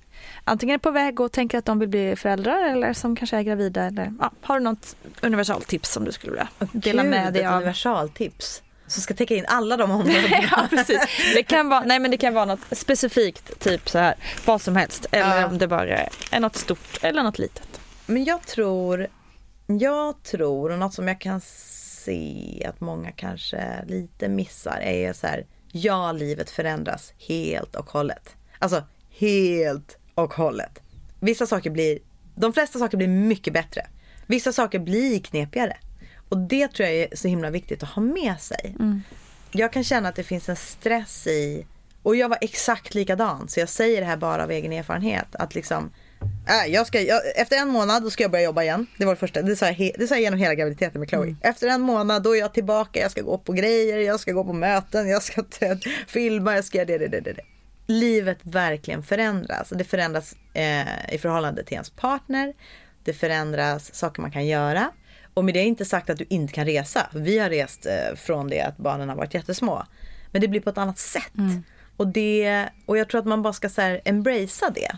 antingen är på väg och tänker att de vill bli föräldrar eller som kanske är gravida? Eller, ja, har du något universaltips som du skulle vilja dela Gud, med dig av? universaltips. Som ska täcka in alla de områdena. ja, precis. Det kan, vara, nej, men det kan vara något specifikt, typ så här, vad som helst. Eller Ja. om det bara är något stort eller något litet. Men jag tror, jag tror och något som jag kan se att många kanske lite missar är så här, ja livet förändras helt och hållet. Alltså helt och hållet. Vissa saker blir, de flesta saker blir mycket bättre. Vissa saker blir knepigare. Och det tror jag är så himla viktigt att ha med sig. Jag kan känna att det finns en stress i, och jag var exakt likadan så jag säger det här bara av egen erfarenhet. Att liksom, äh, jag ska, jag, efter en månad då ska jag börja jobba igen. Det var det första, det sa jag, he, det sa jag genom hela graviditeten med Chloe. Efter en månad då är jag tillbaka, jag ska gå på grejer, jag ska gå på möten, jag ska filma, jag ska göra det, det, det. det. Livet verkligen förändras. Det förändras eh, i förhållande till ens partner. Det förändras saker man kan göra. Och med det är inte sagt att du inte kan resa. Vi har rest eh, från det att barnen har varit jättesmå. Men det blir på ett annat sätt. Och, det, och jag tror att man bara ska så här, embracea det.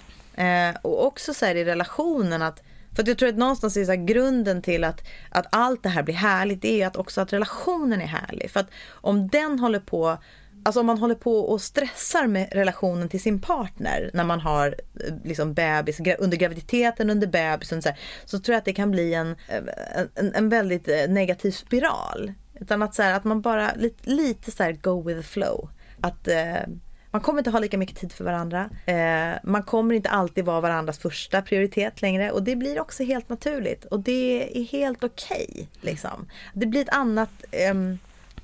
Eh, och också så här i relationen att för att jag tror att någonstans är så grunden till att, att allt det här blir härligt det är att också att relationen är härlig. För att om den håller på Alltså om man håller på och stressar med relationen till sin partner när man har eh, liksom bebis, under graviditeten, under bebisen så, här, så tror jag att det kan bli en, eh, en, en väldigt eh, negativ spiral. Utan att, så här, att man bara lite, lite så här go with the flow. Att eh, man kommer inte ha lika mycket tid för varandra. Eh, man kommer inte alltid vara varandras första prioritet längre och det blir också helt naturligt och det är helt okej. Okay, liksom. Det blir ett annat eh,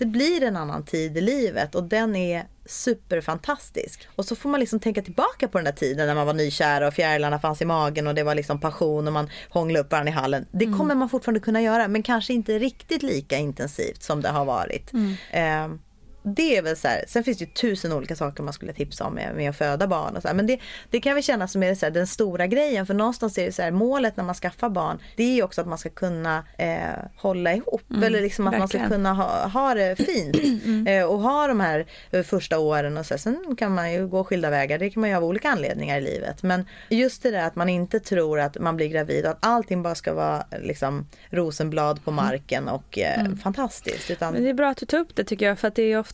det blir en annan tid i livet och den är superfantastisk. Och så får man liksom tänka tillbaka på den där tiden när man var nykär och fjärilarna fanns i magen och det var liksom passion och man hånglade upp varandra i hallen. Det mm. kommer man fortfarande kunna göra men kanske inte riktigt lika intensivt som det har varit. Mm. Eh, det är väl så här, sen finns det ju tusen olika saker man skulle tipsa om med, med att föda barn och så här, Men det, det kan vi känna som är så här, den stora grejen för någonstans är det så här, målet när man skaffar barn det är ju också att man ska kunna eh, hålla ihop mm, eller liksom att verkligen. man ska kunna ha, ha det fint mm. eh, och ha de här eh, första åren och så. Sen kan man ju gå skilda vägar, det kan man ju av olika anledningar i livet. Men just det där att man inte tror att man blir gravid och att allting bara ska vara liksom rosenblad på marken och eh, mm. fantastiskt. Utan... Men det är bra att du tar upp det tycker jag för att det är ofta,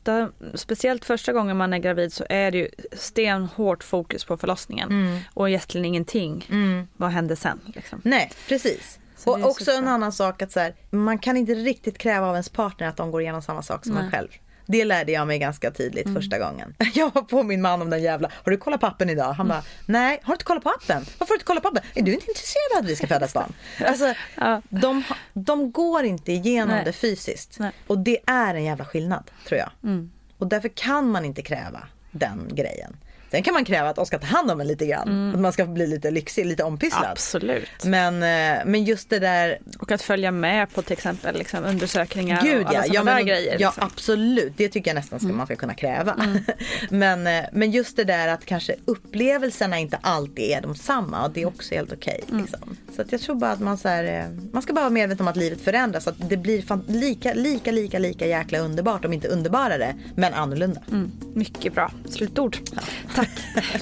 speciellt första gången man är gravid så är det ju stenhårt fokus på förlossningen mm. och egentligen ingenting. Mm. Vad händer sen? Liksom. Nej, precis. Så och också en annan sak att så här, man kan inte riktigt kräva av ens partner att de går igenom samma sak som Nej. man själv. Det lärde jag mig ganska tydligt mm. första gången. Jag var på min man om den jävla, har du kollat på appen idag? Han bara, nej, har du inte kollat på appen? Varför har du inte kollat på appen? Är du inte intresserad av att vi ska föda ett barn? Alltså, ja. de, de går inte igenom nej. det fysiskt. Nej. Och det är en jävla skillnad, tror jag. Mm. Och därför kan man inte kräva den grejen. Sen kan man kräva att de ska ta hand om en lite grann. Mm. Att man ska bli lite lyxig, lite ompysslad. Absolut. Men, eh, men just det där. Och att följa med på till exempel liksom, undersökningar Gud, och alla ja. ja, men, grejer. Ja liksom. absolut, det tycker jag nästan ska, mm. man ska kunna kräva. Mm. men, eh, men just det där att kanske upplevelserna inte alltid är de samma och det är också helt okej. Okay, mm. liksom. Så att jag tror bara att man, så här, eh, man ska bara vara medveten om att livet förändras. Så att det blir lika, lika, lika, lika jäkla underbart, om inte underbarare, men annorlunda. Mm. Mycket bra slutord. Ja. Tack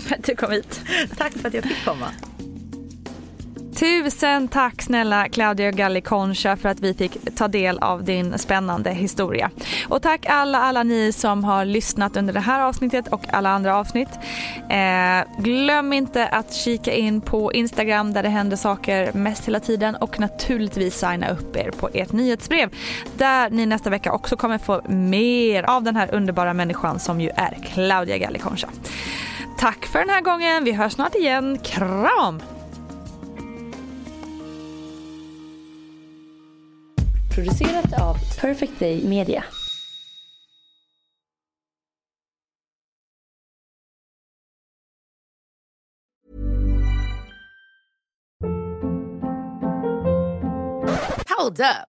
för att du kom hit. Tack för att jag fick komma. Tusen tack snälla Claudia Galli Concha för att vi fick ta del av din spännande historia. Och tack alla, alla ni som har lyssnat under det här avsnittet och alla andra avsnitt. Eh, glöm inte att kika in på Instagram där det händer saker mest hela tiden och naturligtvis signa upp er på ert nyhetsbrev där ni nästa vecka också kommer få mer av den här underbara människan som ju är Claudia Galli Concha. Tack för den här gången. Vi hörs snart igen. Kram! Producerat av Perfect Day Media. Hold up.